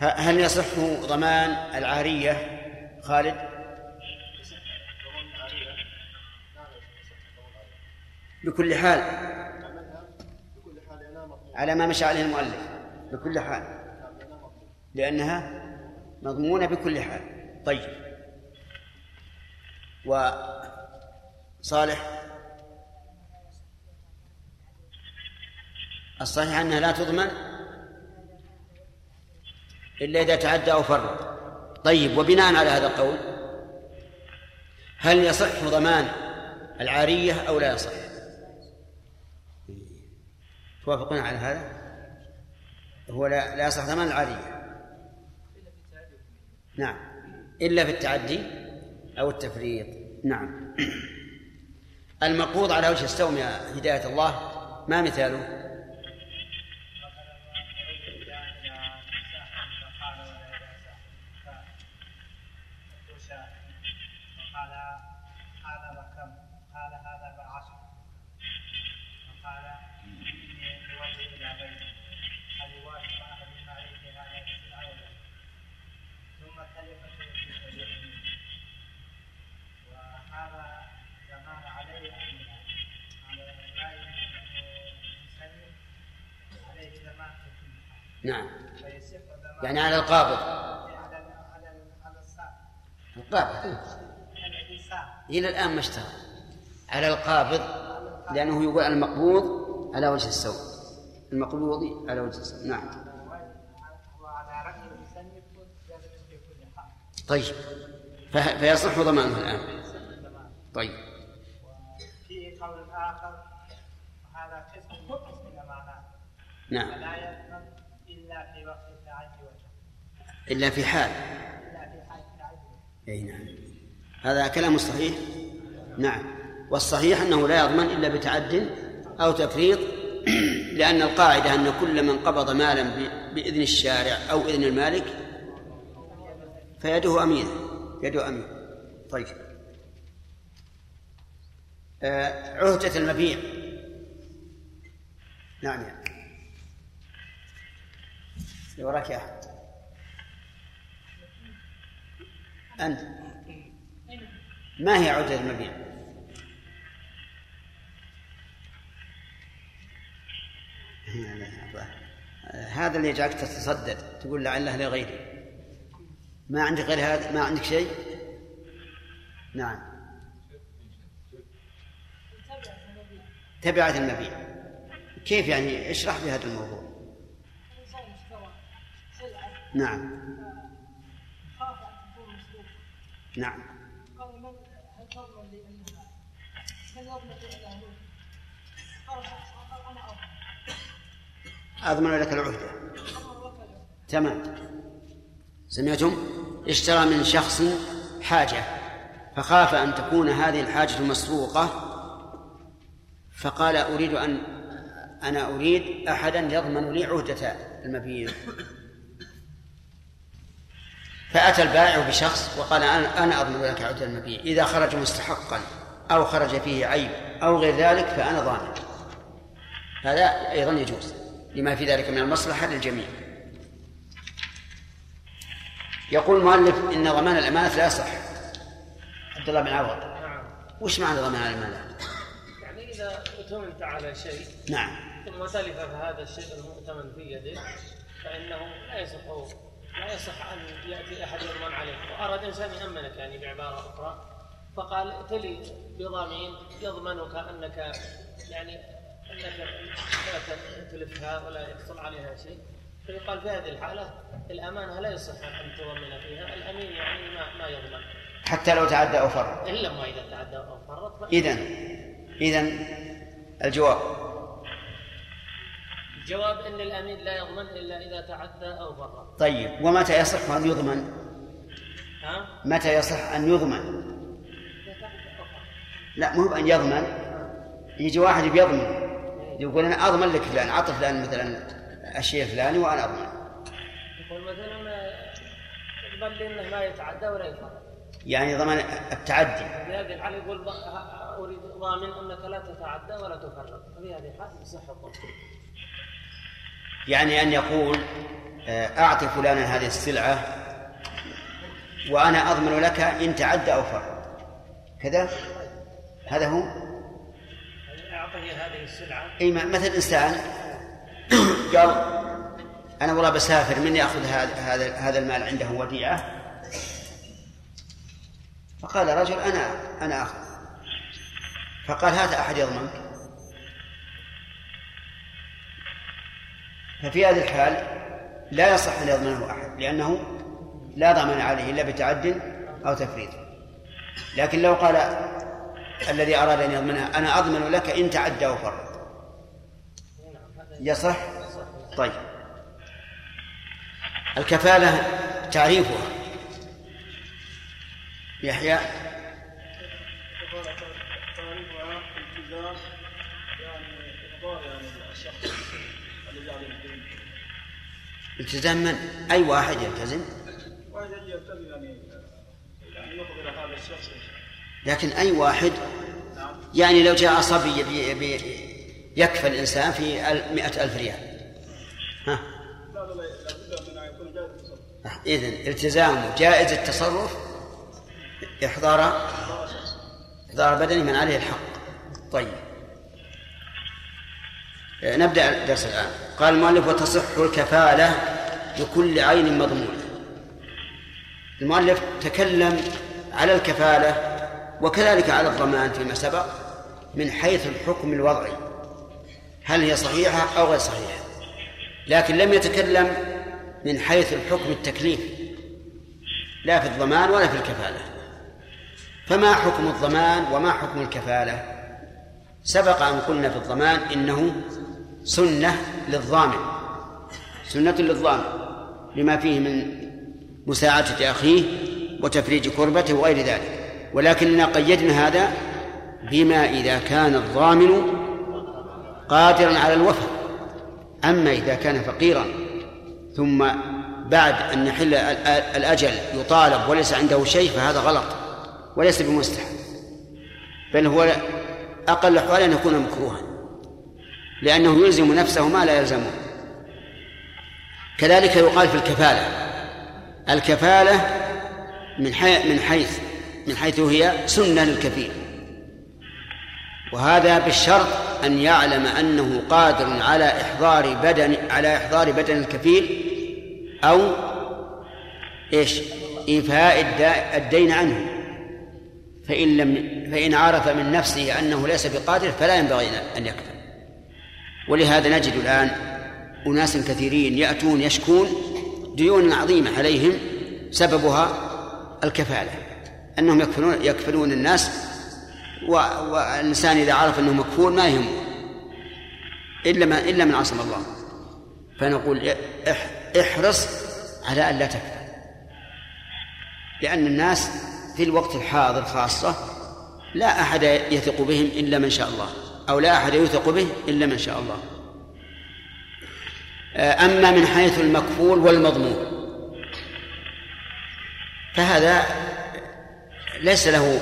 هل يصح ضمان العارية؟ خالد؟ بكل حال. على ما مشى عليه المؤلف. بكل حال. لأنها مضمونة بكل حال. طيب. وصالح الصحيح أنها لا تضمن؟ إلا إذا تعدى أو فرط. طيب وبناء على هذا القول هل يصح ضمان العارية أو لا يصح؟ توافقون على هذا؟ هو لا, لا يصح ضمان العارية. نعم. إلا في التعدي أو التفريط. نعم. المقبوض على وجه السوم يا هداية الله ما مثاله؟ نعم. يعني على القابض. القابض. إلى الآن ما اشتغل على القابض لأنه يقول المقبوض على وجه السوء. المقبوض على وجه السوء. نعم. طيب. فيصح ضمانه الآن. طيب. في قول آخر وهذا قسم من قسم معناه. نعم. فلا يضمن إلا في وقت التعدي والجهل إلا في حال. أي نعم. هذا كلام صحيح؟ نعم. والصحيح أنه لا يضمن إلا بتعد أو تفريط لأن القاعدة أن كل من قبض مالا بإذن الشارع أو إذن المالك فيده أمينة يده أمينة طيب. آه، عهدة المبيع. نعم. اللي وراك يا أحمد أنت. ما هي عهدة المبيع؟ هذا اللي يجعلك تتصدد تقول لعله لغيري. ما عندك غير هذا؟ ما عندك شيء؟ نعم. تبعة المبيع. كيف يعني؟ اشرح لي هذا الموضوع. نعم خاف أن تكون مسروقة نعم قال من أنها هو؟ قال أنا أضمن أضمن لك العهدة أضمن. تمام سمعتم اشترى من شخص حاجة فخاف أن تكون هذه الحاجة مسروقة فقال أريد أن أنا أريد أحدا يضمن لي عهدة المبيع فأتى البائع بشخص وقال أنا أنا أضمن لك عودة المبيع إذا خرج مستحقا أو خرج فيه عيب أو غير ذلك فأنا ضامن هذا أيضا يجوز لما في ذلك من المصلحة للجميع. يقول المؤلف إن ضمان الأمانة لا يصح. عبد الله بن عوض. نعم. وش معنى ضمان الأمانة؟ يعني إذا اؤتمنت على شيء نعم. ثم تلف هذا الشيء المؤتمن في يده فإنه لا يصح لا يصح أن يأتي أحد يضمن عليه وأراد إنسان يأمنك يعني بعبارة أخرى. فقال ائتلي بضامين يضمنك أنك يعني أنك لا تلفها ولا يحصل عليها شيء. فيقال في هذه الحالة الأمانة لا يصح أن تضمن فيها. الأمين يعني ما, ما يضمن. حتى لو تعدى أو فرط. إلا ما إذا تعدى أو فرط. إذا إذا الجواب. الجواب إن الامين لا يضمن إلا إذا تعدى أو فرط طيب ومتى يصح أن يضمن؟ ها؟ متى يصح أن يضمن؟ لا مو بأن يضمن. يجي واحد بيضمن يقول أنا أضمن لك فلان أعطي فلان مثلا الشيء الفلاني وأنا أضمن. يقول مثلا يضمن لي إنه ما يتعدى ولا يفرط يعني ضمان التعدي. في هذه الحالة يقول أريد ضامن أنك لا تتعدى ولا تفرط ففي هذه الحالة يصح يعني أن يقول آه، أعطي فلانا هذه السلعة وأنا أضمن لك إن تعدى أو فرط كذا؟ هذا هو؟ اعطه هذه السلعة. أي مثل إنسان قال أنا والله بسافر من يأخذ هذا هذا هذا المال عنده وديعة؟ فقال رجل أنا أنا آخذ. فقال هذا أحد يضمنك. ففي هذه الحال لا يصح أن يضمنه أحد لأنه لا ضمان عليه إلا بتعد أو تفريط. لكن لو قال الذي أراد أن يضمنها أنا أضمن لك إن تعدى أو فرط. يصح؟ طيب. الكفالة تعريفها. يحيى؟ تعريفها التزام يعني إرضاء يعني الشخص. التزام من؟ أي واحد يلتزم؟ لكن أي واحد؟ يعني لو جاء صبي يكفى الإنسان في مئة ألف ريال. ها؟ إذن التزامه جائز التصرف إحضار إحضار بدني من عليه الحق. طيب. نبدأ الدرس الآن. قال المؤلف وتصح الكفالة بكل عين مضمونة. المؤلف تكلم على الكفالة وكذلك على الضمان فيما سبق من حيث الحكم الوضعي. هل هي صحيحة أو غير صحيحة؟ لكن لم يتكلم من حيث الحكم التكليفي. لا في الضمان ولا في الكفالة. فما حكم الضمان وما حكم الكفالة؟ سبق أن قلنا في الضمان إنه سنة للضامن. سنة للضامن لما فيه من مساعدة أخيه وتفريج كربته وغير ذلك. ولكننا قيدنا هذا بما إذا كان الضامن قادرا على الوفاء. أما إذا كان فقيرا ثم بعد أن يحل ال- ال- الأجل يطالب وليس عنده شيء فهذا غلط وليس بمستحب. بل هو أقل الأحوال أن يكون مكروها. لأنه يلزم نفسه ما لا يلزمه. كذلك يقال في الكفالة. الكفالة من حي من حيث من حيث هي سنة للكفيل. وهذا بالشرط أن يعلم أنه قادر على إحضار بدن على إحضار بدن الكفيل أو إيش؟ إيفاء الدين عنه. فإن لم فإن عرف من نفسه أنه ليس بقادر فلا ينبغي أن يكفل ولهذا نجد الآن أناس كثيرين يأتون يشكون ديون عظيمة عليهم سببها الكفالة أنهم يكفلون يكفلون الناس والإنسان إذا عرف أنه مكفول ما يهمه إلا ما إلا من عصم الله. فنقول إح- احرص على أن لا تكفل لأن الناس في الوقت الحاضر خاصة لا أحد يثق بهم إلا من شاء الله. أو لا أحد يوثق به إلا من شاء الله. أما من حيث المكفول والمضمون فهذا ليس له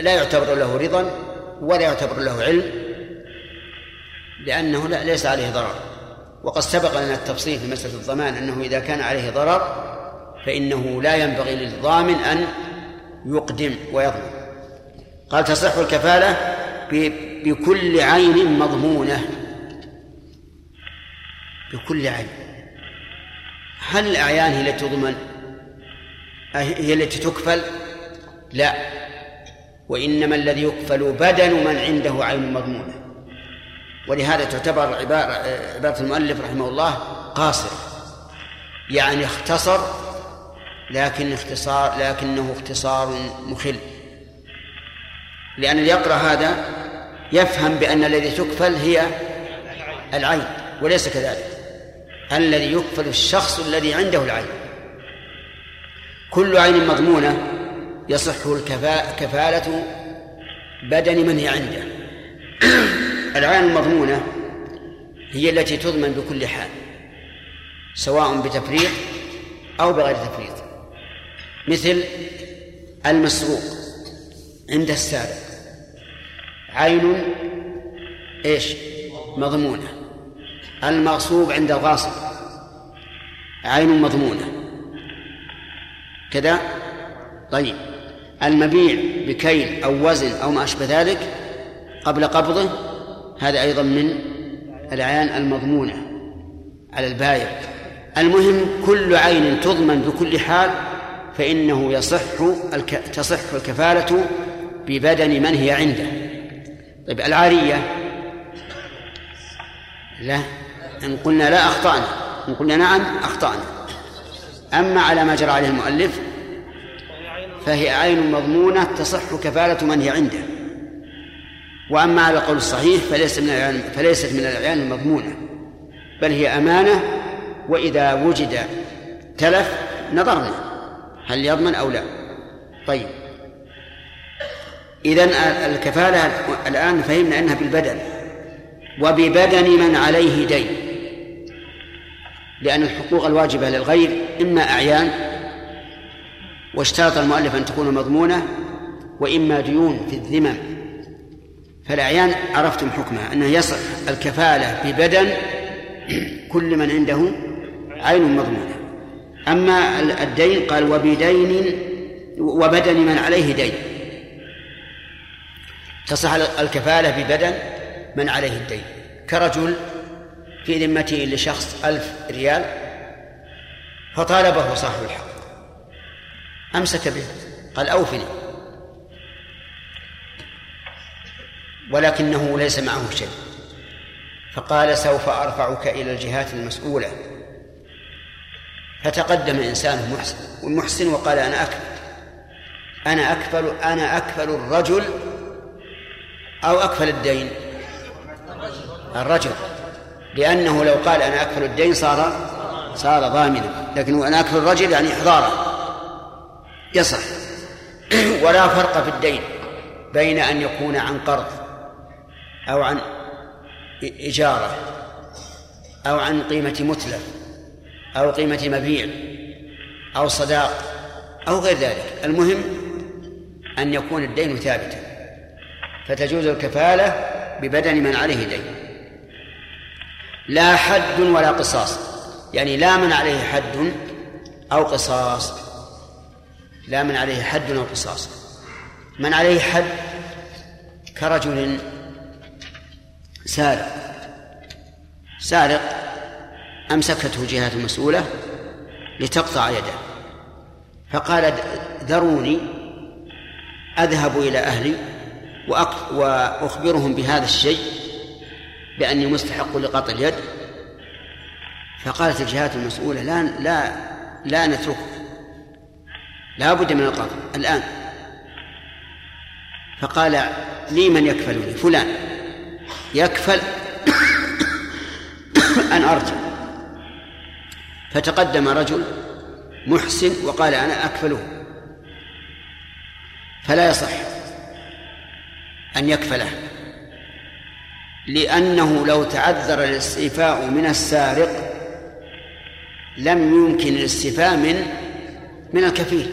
لا يعتبر له رضا ولا يعتبر له علم لأنه لا ليس عليه ضرر. وقد سبق لنا التفصيل في مسألة الضمان أنه إذا كان عليه ضرر فإنه لا ينبغي للضامن أن يقدم ويضمن. قال تصح الكفالة بكل عين مضمونة. بكل عين. هل الأعيان هي التي تضمن؟ هي التي تكفل؟ لا. وإنما الذي يكفل بدن من عنده عين مضمونة. ولهذا تعتبر عبارة, عبارة المؤلف رحمه الله قاصر. يعني اختصر لكن اختصار لكنه اختصار مخل. لأن اللي يقرأ هذا يفهم بأن الذي تكفل هي العين وليس كذلك. الذي يكفل الشخص الذي عنده العين. كل عين مضمونة يصح كفالة بدن من هي عنده. العين المضمونة هي التي تضمن بكل حال سواء بتفريط أو بغير تفريط. مثل المسروق عند السارق. عين إيش؟ مضمونة. المغصوب عند الغاصب. عين مضمونة. كذا؟ طيب. المبيع بكيل أو وزن أو ما أشبه ذلك قبل قبضه هذا أيضا من الاعيان المضمونة على البايع. المهم كل عين تضمن بكل حال فإنه يصح الك... تصح الكفالة ببدن من هي عنده. طيب العارية. لا إن قلنا لا أخطأنا. إن قلنا نعم أخطأنا. أما على ما جرى عليه المؤلف فهي عين مضمونة تصح كفالة من هي عنده. وأما على القول الصحيح فليس من الأعيان فليست من الأعيان المضمونة بل هي أمانة وإذا وجد تلف نظرنا هل يضمن أو لا. طيب. إذن الكفالة الآن فهمنا أنها بالبدن وببدن من عليه دين. لأن الحقوق الواجبة للغير إما أعيان واشترط المؤلف أن تكون مضمونة وإما ديون في الذمم فالأعيان عرفتم حكمها أنه يصح الكفالة ببدن كل من عنده عين مضمونة. أما الدين قال وبدين وبدن من عليه دين. تصح الكفالة ببدن من عليه الدين. كرجل في ذمته لشخص ألف ريال فطالبه صاحب الحق. أمسك به قال أوفني. ولكنه ليس معه شيء. فقال سوف أرفعك إلى الجهات المسؤولة. فتقدم إنسان محسن والمحسن وقال أنا أكفل. أنا أكفل أنا أكفل الرجل أو أكفل الدين. الرجل. لأنه لو قال أنا أكفل الدين صار صار ضامنا. لكن أنا أكفل الرجل يعني إحضارا. يصح. ولا فرق في الدين بين أن يكون عن قرض أو عن إجارة أو عن قيمة متلف أو قيمة مبيع أو صداق أو غير ذلك. المهم أن يكون الدين ثابتا. فتجوز الكفالة ببدن من عليه دين. لا حد ولا قصاص. يعني لا من عليه حد أو قصاص. لا من عليه حد أو قصاص. من عليه حد كرجل سارق. سارق أمسكته جهات المسؤولة لتقطع يده. فقال ذروني أذهب إلى أهلي. وأخبرهم بهذا الشيء بأني مستحق لقطع اليد. فقالت الجهات المسؤولة لا لا لا نتركه لا بد من القطع. الآن. فقال لي من يكفلني؟ فلان. يكفل أن أرجع. فتقدم رجل محسن وقال أنا أكفله. فلا يصح. أن يكفله لأنه لو تعذر الاستيفاء من السارق لم يمكن الاستيفاء من من الكفيل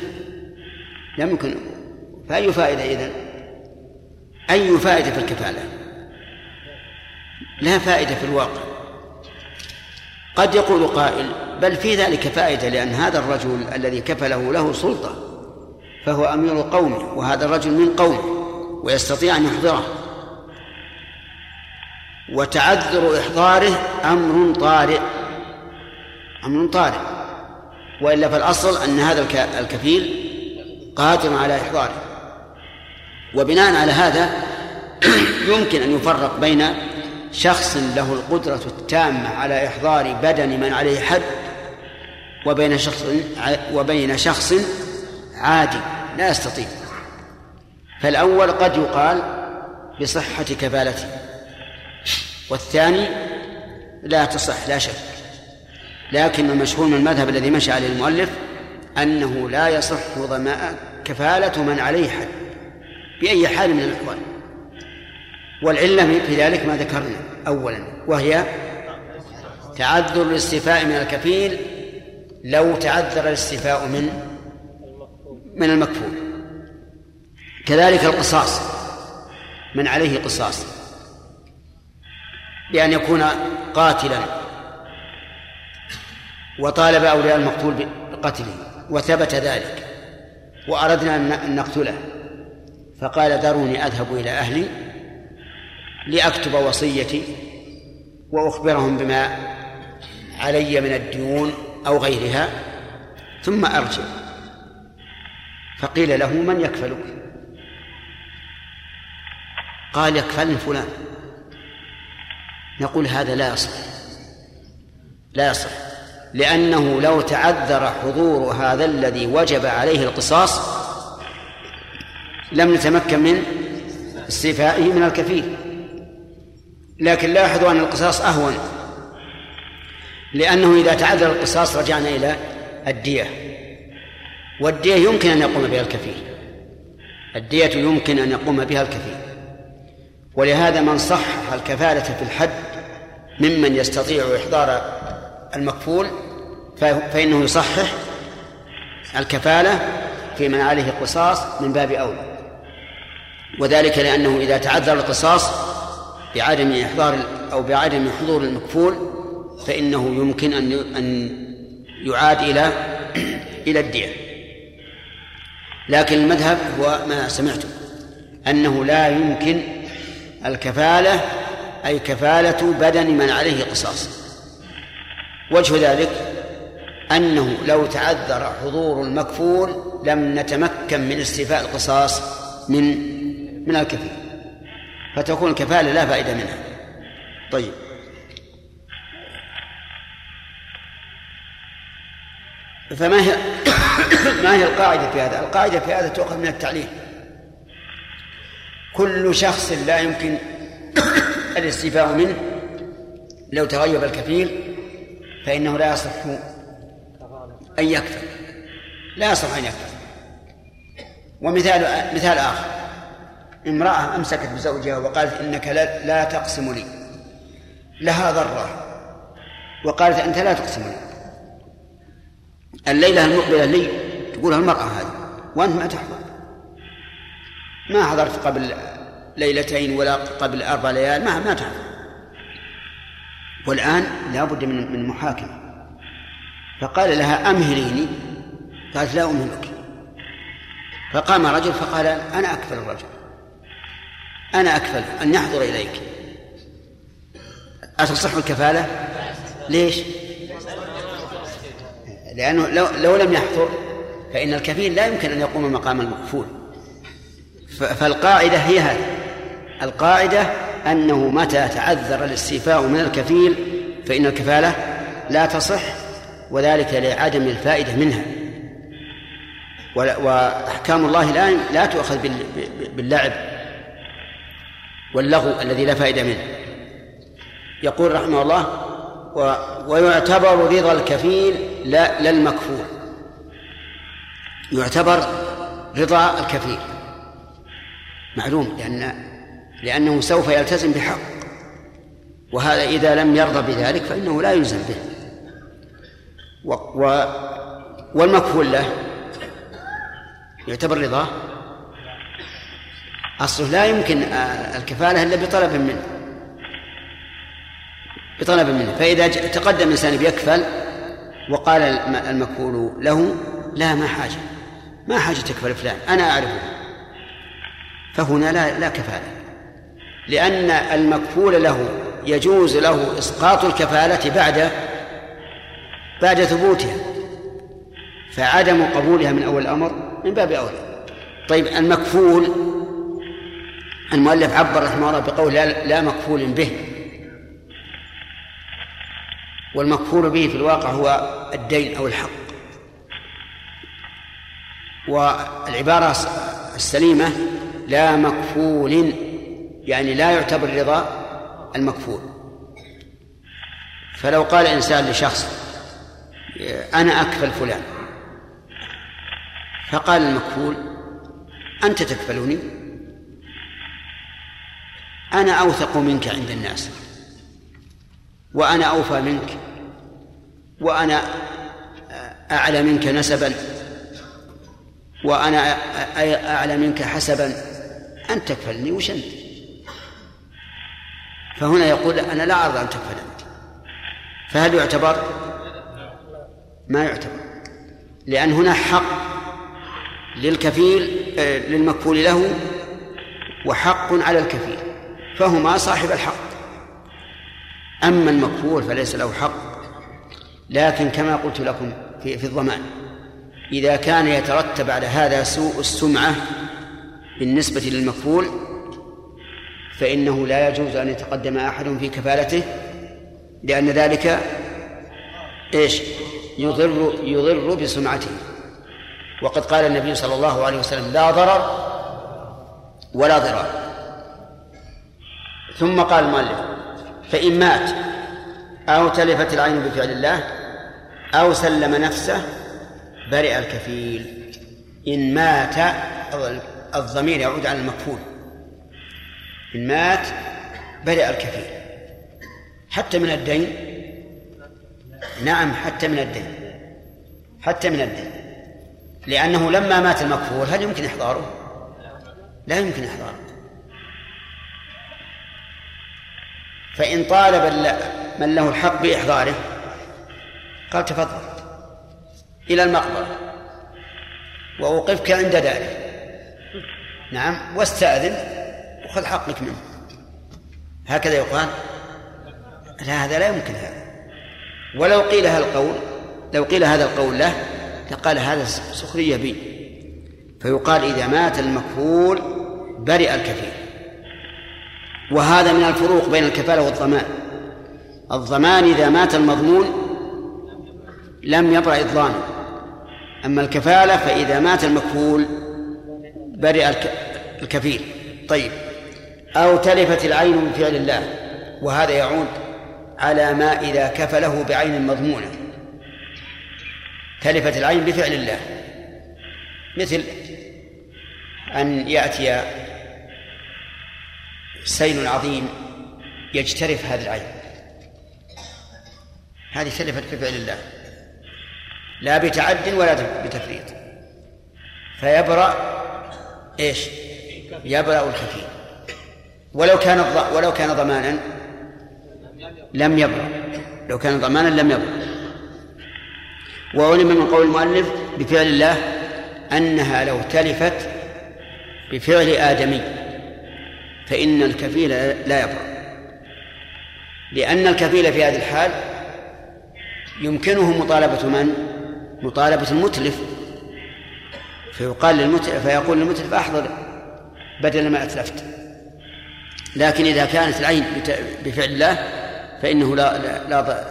لم يكن فأي فائدة إذن؟ أي فائدة في الكفالة؟ لا فائدة في الواقع. قد يقول قائل بل في ذلك فائدة لأن هذا الرجل الذي كفله له سلطة فهو أمير قومه وهذا الرجل من قومه. ويستطيع أن يحضره. وتعذر إحضاره أمر طارئ. أمر طارئ. وإلا فالأصل أن هذا الكفيل قادر على إحضاره. وبناء على هذا يمكن أن يفرق بين شخص له القدرة التامة على إحضار بدن من عليه حد وبين شخص وبين شخص عادي لا يستطيع. فالأول قد يقال بصحة كفالته والثاني لا تصح لا شك. لكن المشهور من المذهب الذي مشى عليه المؤلف أنه لا يصح ضماء كفالة من عليه حد بأي حال من الأحوال. والعلة في ذلك ما ذكرنا أولا وهي تعذر الاستيفاء من الكفيل لو تعذر الاستيفاء من من المكفول. كذلك القصاص. من عليه قصاص. بأن يكون قاتلا. وطالب أولياء المقتول بقتله. وثبت ذلك. وأردنا أن نقتله. فقال ذروني أذهب إلى أهلي لأكتب وصيتي وأخبرهم بما علي من الديون أو غيرها ثم أرجع. فقيل له من يكفلك؟ قال يكفلني فلان. نقول هذا لا يصح. لا يصح. لأنه لو تعذر حضور هذا الذي وجب عليه القصاص لم نتمكن من استيفائه من الكفيل. لكن لاحظوا أن القصاص أهون. لأنه إذا تعذر القصاص رجعنا إلى الدية. والدية يمكن أن يقوم بها الكفيل. الدية يمكن أن يقوم بها الكفيل. ولهذا من صحح الكفالة في الحد ممن يستطيع إحضار المكفول فإنه يصحح الكفالة في من عليه القصاص من باب أولى. وذلك لأنه إذا تعذر القصاص بعدم إحضار أو بعدم حضور المكفول فإنه يمكن أن أن يعاد إلى إلى الدية. لكن المذهب هو ما سمعتم أنه لا يمكن الكفالة أي كفالة بدن من عليه قصاص. وجه ذلك أنه لو تعذر حضور المكفول لم نتمكن من استيفاء القصاص من من الكفيل. فتكون الكفالة لا فائدة منها. طيب. فما هي ما هي القاعدة في هذا؟ القاعدة في هذا تؤخذ من التعليم كل شخص لا يمكن الاستيفاء منه. لو تغيب الكفيل فإنه لا يصح أن يكفر. لا يصح أن يكفر. ومثال مثال آخر. امرأة أمسكت بزوجها وقالت إنك لا, تقسم لي. لها ضرة. وقالت أنت لا تقسم لي. الليلة المقبلة لي. تقولها المرأة هذه. وأنت ما تحضر. ما حضرت قبل ليلتين ولا قبل أربع ليال ما ما تحضر والآن لا بد من من محاكمة. فقال لها أمهليني قالت لا أمهلك. فقام رجل فقال أنا أكفل الرجل. أنا أكفل أن يحضر إليك. أتصح الكفالة؟ ليش؟ لأنه لو, لو لم يحضر فإن الكفيل لا يمكن أن يقوم مقام المكفول فالقاعدة هي هذه. القاعدة أنه متى تعذر الاستيفاء من الكفيل فإن الكفالة لا تصح وذلك لعدم الفائدة منها. وأحكام الله لا لا تؤخذ باللعب واللغو الذي لا فائدة منه. يقول رحمه الله و ويعتبر رضا الكفيل لا لا يعتبر رضا الكفيل. معلوم لأن لأنه سوف يلتزم بحق وهذا إذا لم يرضى بذلك فإنه لا يلزم به. و و والمكفول له يعتبر رضاه. أصله لا يمكن الكفالة إلا بطلب منه. بطلب منه. فإذا تقدم إنسان بيكفل وقال المكفول له لا ما حاجة. ما حاجة تكفل فلان. أنا أعرفه. فهنا لا لا كفالة. لأن المكفول له يجوز له إسقاط الكفالة بعد بعد ثبوتها فعدم قبولها من أول الأمر من باب أولى. طيب المكفول المؤلف عبر رحمه الله بقول لا, لا مكفول به. والمكفول به في الواقع هو الدين أو الحق. والعبارة السليمة لا مكفول يعني لا يعتبر رضا المكفول. فلو قال إنسان لشخص أنا أكفل فلان فقال المكفول أنت تكفلني أنا أوثق منك عند الناس وأنا أوفى منك وأنا أعلى منك نسبا وأنا أعلى منك حسبا. أنت تكفلني وش أنت؟ فهنا يقول أنا لا أرضى أن تكفل أنت. فهل يعتبر؟ ما يعتبر. لأن هنا حق للكفيل آه، للمكفول له وحق على الكفيل. فهما صاحب الحق. أما المكفول فليس له حق. لكن كما قلت لكم في, في الضمان إذا كان يترتب على هذا سوء السمعة بالنسبة للمكفول فإنه لا يجوز أن يتقدم أحد في كفالته لأن ذلك إيش؟ يضر يضر بسمعته. وقد قال النبي صلى الله عليه وسلم لا ضرر ولا ضرار. ثم قال المؤلف فإن مات أو تلفت العين بفعل الله أو سلم نفسه برئ الكفيل. إن مات الضمير يعود على المكفول إن مات برئ الكفيل. حتى من الدين. نعم حتى من الدين. حتى من الدين. لأنه لما مات المكفول هل يمكن إحضاره؟ لا يمكن إحضاره. فإن طالب من له الحق بإحضاره قال تفضل. إلى المقبرة. وأوقفك عند داره نعم واستأذن وخذ حقك منه. هكذا يقال لا هذا لا يمكن هذا. ولو قيل هذا القول لو قيل هذا القول له لقال هذا سخرية بي. فيقال إذا مات المكفول برئ الكفيل. وهذا من الفروق بين الكفالة والضمان. الضمان إذا مات المضمون لم يبرأ إضلانه أما الكفالة فإذا مات المكفول برئ الكفيل. طيب. أو تلفت العين بفعل الله وهذا يعود على ما إذا كفله بعين مضمونة. تلفت العين بفعل الله. مثل أن يأتي سيل عظيم يجترف هذه العين. هذه تلفت بفعل الله. لا بتعد ولا بتفريط. فيبرأ إيش؟ يبرأ الكفيل ولو كان ولو كان ضمانا لم يبرأ. لو كان ضمانا لم يبرأ. وعلم من قول المؤلف بفعل الله أنها لو تلفت بفعل آدمي. فإن الكفيل لا يبرأ. لأن الكفيل في هذه الحال يمكنه مطالبة من؟ مطالبة المتلف. فيقال للمتلف فيقول للمتلف أحضر بدل ما أتلفت. لكن إذا كانت العين بفعل الله فإنه لا لا, لا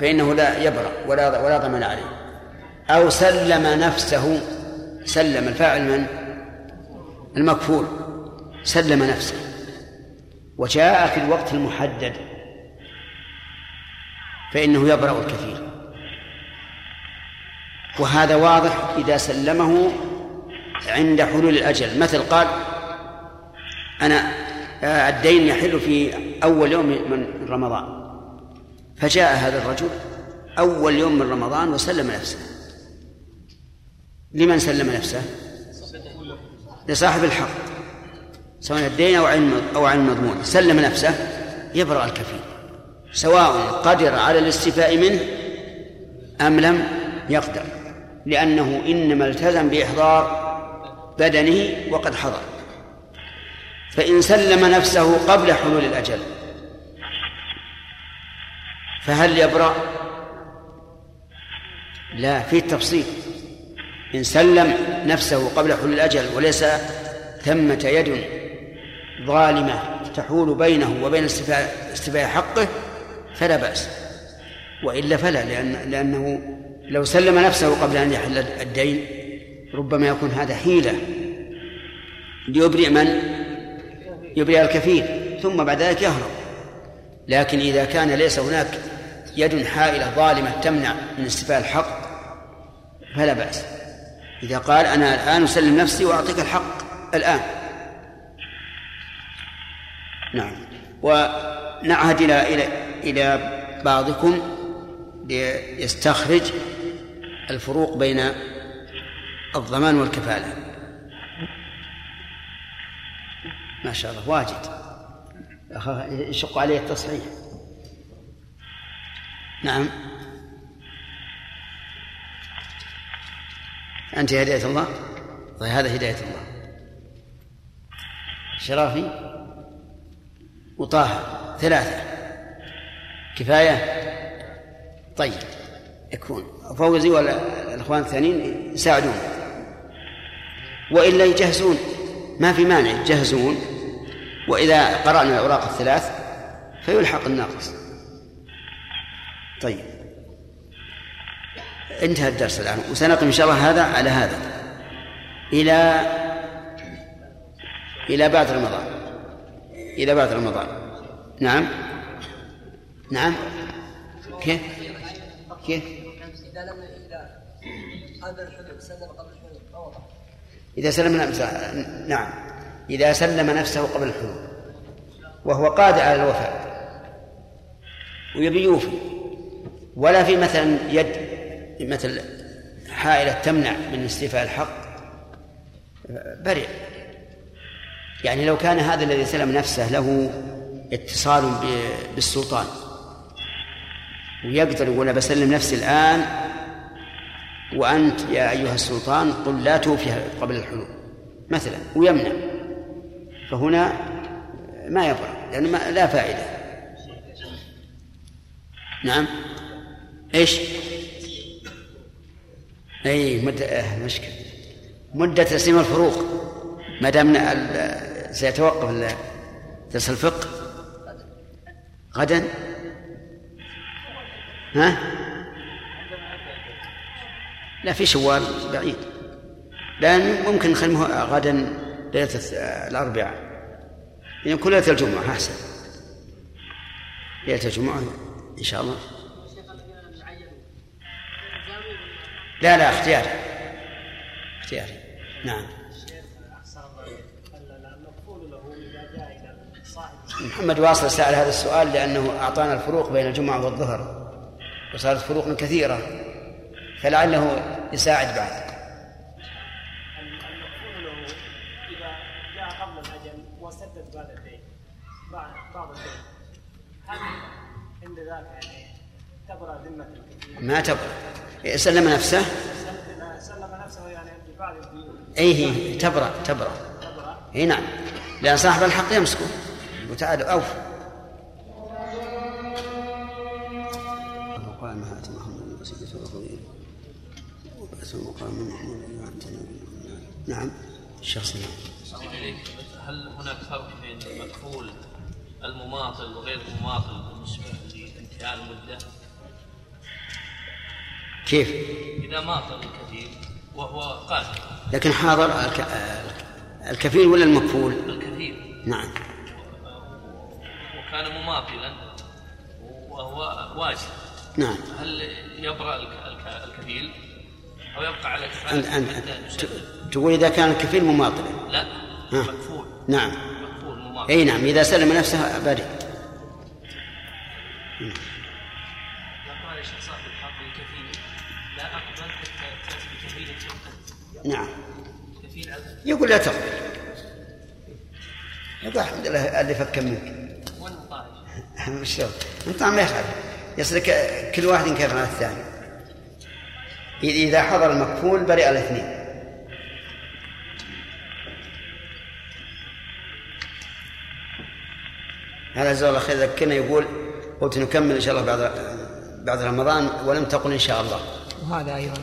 فإنه لا يبرأ ولا ولا ضمان عليه. أو سلم نفسه سلم الفاعل من؟ المكفول. سلم نفسه. وجاء في الوقت المحدد. فإنه يبرأ الكثير. وهذا واضح إذا سلمه عند حلول الأجل. مثل قال أنا الدين يحل في أول يوم من رمضان. فجاء هذا الرجل أول يوم من رمضان وسلم نفسه. لمن سلم نفسه؟ لصاحب الحق. سواء الدين أو عن أو عن المضمون سلم نفسه يبرأ الكفيل. سواء قدر على الاستيفاء منه أم لم يقدر. لأنه إنما التزم بإحضار بدنه وقد حضر. فإن سلم نفسه قبل حلول الأجل فهل يبرأ؟ لا في التفصيل. إن سلم نفسه قبل حلول الأجل وليس ثمة يد ظالمة تحول بينه وبين استيفاء حقه فلا بأس. وإلا فلا لأن لأنه لو سلم نفسه قبل أن يحل الدين ربما يكون هذا حيلة ليبرئ من؟ يبرئ الكفيل ثم بعد ذلك يهرب. لكن إذا كان ليس هناك يد حائلة ظالمة تمنع من استيفاء الحق فلا بأس. إذا قال أنا الآن أسلم نفسي وأعطيك الحق الآن. نعم. ونعهد إلى إلى إلى بعضكم ليستخرج الفروق بين الضمان والكفالة. ما شاء الله واجد. يشق عليه التصحيح. نعم. أنت هداية الله؟ طيب هذا هداية الله. شرافي وطه ثلاثة. كفاية؟ طيب يكون. فوزي ولا الإخوان الثانيين يساعدون. وإلا يجهزون. ما في مانع يجهزون. وإذا قرأنا الأوراق الثلاث فيلحق الناقص. طيب. انتهى الدرس الآن. وسنقم إن شاء الله هذا على هذا. إلى إلى بعد رمضان. إلى بعد رمضان. نعم. نعم. كيف؟ كيف؟ إذا لم إذا قبل الحدود سلم قبل إذا سلم نفسه نعم. إذا سلم نفسه قبل الحلول. وهو قادر على الوفاء. ويبي يوفي ولا في مثلا يد مثل حائلة تمنع من استيفاء الحق برئ يعني لو كان هذا الذي سلم نفسه له اتصال بالسلطان ويقدر يقول بسلم نفسي الآن وأنت يا أيها السلطان قل لا توفي قبل الحلول مثلا ويمنع. فهنا ما يبرأ لأنه ما لا فائدة. نعم. إيش؟ إي مدة آه مشكلة. مدة تسليم الفروق. ما دام سيتوقف درس الفقه. غدا. ها؟ لا في شوال بعيد. لأن ممكن نخليه غدا ليلة الأربعاء. يعني كل ليلة الجمعة أحسن. ليلة الجمعة إن شاء الله. لا لا اختياري. اختياري. نعم. محمد واصل سأل هذا السؤال لأنه أعطانا الفروق بين الجمعة والظهر. وصارت فروق كثيرة. فلعله يساعد بعد. وسدد بعد الدين بعد بعض الدين هل عند ذاك يعني تبرأ؟ ما تبرأ سلم نفسه. سلم نفسه يعني ببعض الديون اي هي تبرأ تبرأ. اي نعم. لأن صاحب الحق يمسكه. وتعالى أوف وبعث مقام محمود نعم. الشخص نعم. هل هناك فرق بين المكفول المماطل وغير المماطل بالنسبة لانتهاء المدة؟ كيف؟ إذا ماطل الكفيل وهو قادر لكن حاضر الك... الكفيل ولا المكفول؟ الكفيل نعم. وكان مماطلا وهو واجب نعم. هل يبرأ الك- الك- الكفيل؟ أو يبقى على أنت كفالة أنت المسدد؟ تقول إذا كان الكفيل مماطلا لا ها. مكفول نعم. مكفول مماطل. أي نعم إذا سلم نفسه برئ نعم. يقول لا تقبل. يقول الحمد لله اللي فك منك. وين الطاعة شلون؟ ما يخالف يصير ك- كل واحد ينكر على الثاني. إذا حضر المكفول برئ الاثنين. هذا جزاه الله خير. ذكرنا يقول قلت نكمل إن شاء الله بعد بعد رمضان ولم تقل إن شاء الله. وهذا أيضا.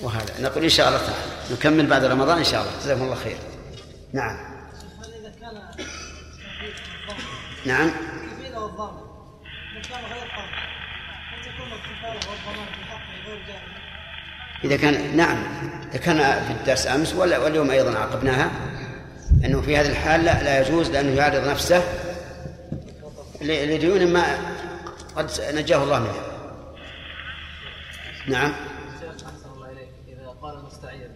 وهذا. نقول إن شاء الله تعالى. نكمل بعد رمضان إن شاء الله. جزاكم الله خير. نعم. هل اذا كان نعم. الضامن من كان غير قادر هل تكون الكفاله والضمان في حقه غير جائز؟ إذا كان نعم. إذا كان في الدرس أمس واليوم أيضا عقبناها أنه في هذه الحال لا, لا يجوز لأنه يعرض نفسه لديون ما قد نجاه الله منها. نعم. اذا قال المستعير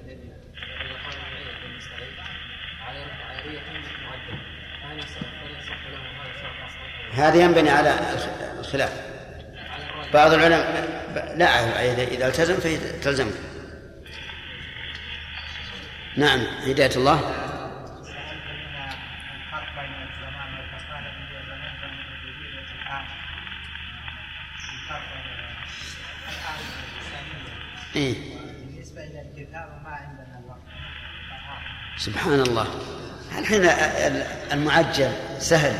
هذا ينبني على الخ- الخلاف. بعض العلماء لا إذا التزم فتلزمه نعم هداية الله. إيه. سبحان الله. الحين المعجل سهل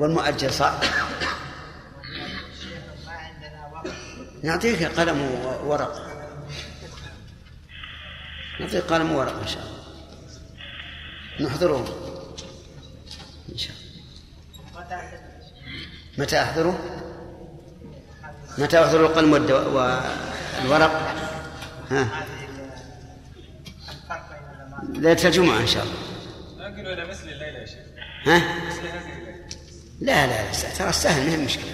والمؤجل صعب. نعطيك قلم وورق. نعطيك قلم وورق إن شاء الله. نحضره. إن شاء الله. متى أحضره؟ متى أحضر القلم. والورق؟ ها. ليلة الجمعة إن شاء الله. لكن مثل الليلة يا شيخ. ها؟ مثل هذه الليلة. لا لا لا ترى السهل ما هي مشكلة.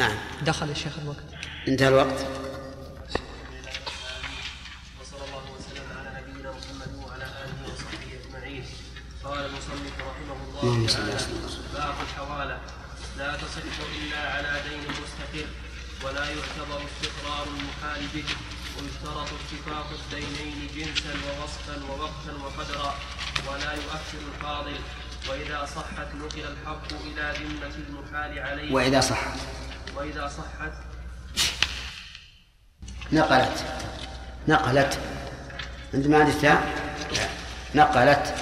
نعم. دخل الشيخ الوقت. انتهى الوقت. وصلى الله وسلم على نبينا محمد وعلى آله وصحبه أجمعين. قال المصنف رحمه الله تعالى وسلم. باب الحوالة. لا تصح إلا على دين مستقر ولا يعتبر استقرار المحال به ويشترط اتفاق الدينين جنسا ووصفا ووقتا وقدرا ولا يؤثر الفاضل. وإذا صحت نقل الحق إلى ذمة المحال عليه وإذا صح وإذا صحت نقلت. نقلت. أنت ما عندك تاء؟ نقلت.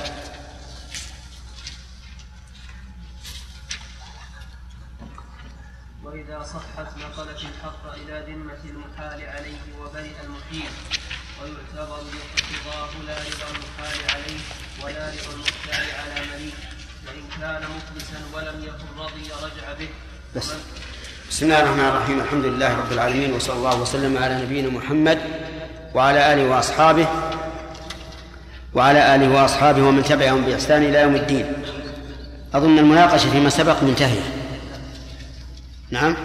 وإذا صحت نقلت الحق إلى ذمة المحال عليه وبرئ المحيل ويعتبر الاقتضاء لا رضا المحال عليه ولا رضا المختار على مليك وإن كان مفلسا ولم يكن رضي رجع به. بس. بسم الله الرحمن الرحيم. الحمد لله رب العالمين وصلى الله وسلم على نبينا محمد وعلى آله وأصحابه وعلى آله وأصحابه ومن تبعهم بإحسان إلى يوم الدين. أظن المناقشة فيما سبق منتهية. نعم؟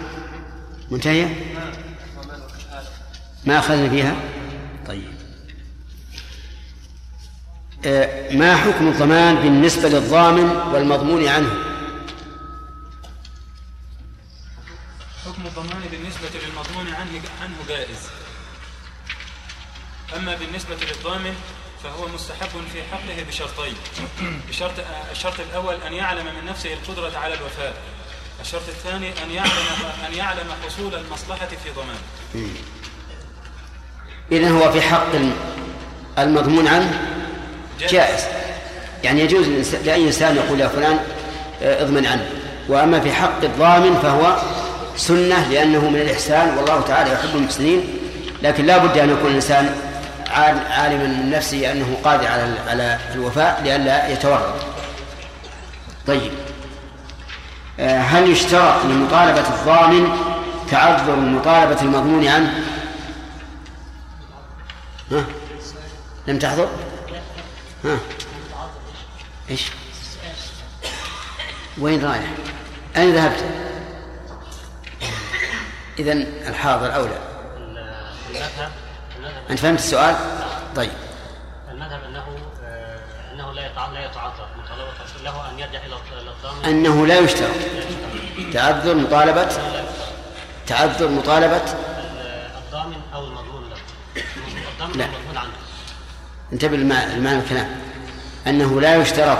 منتهية؟ ما أخذنا فيها؟ طيب. آه، ما حكم الضمان بالنسبة للضامن والمضمون عنه؟ بالنسبة للمضمون عنه عنه جائز. أما بالنسبة للضامن فهو مستحب في حقه بشرطين. بشرط الشرط الأول أن يعلم من نفسه القدرة على الوفاء. الشرط الثاني أن يعلم أن يعلم حصول المصلحة في ضمانه إذن هو في حق الم- المضمون عنه؟ جائز. يعني يجوز لأي إنسان يقول يا فلان آه، اضمن عنه. وأما في حق الضامن فهو سنة لأنه من الإحسان والله تعالى يحب المحسنين لكن لا بد أن يكون الإنسان عال- عالما من نفسه أنه قادر على على الوفاء لئلا يتورط. طيب. آه، هل يشترط لمطالبة الضامن تعذر مطالبة المضمون عنه؟ ها؟ لم تحضر ها؟ إيش؟ وين رايح؟ أين ذهبت؟ اذا الحاضر اولى المذهب أنت فهمت السؤال؟ طيب. المذهب أنه آه، أنه لا لا يتعذر الرسول له أن يرجع إلى الضامن. أنه لا يشترط. تعذر مطالبة؟ تعذر مطالبة؟ الضامن أو المضمون له. الضامن لا. انتبه لمع- لمعنى الكلام أنه لا يشترط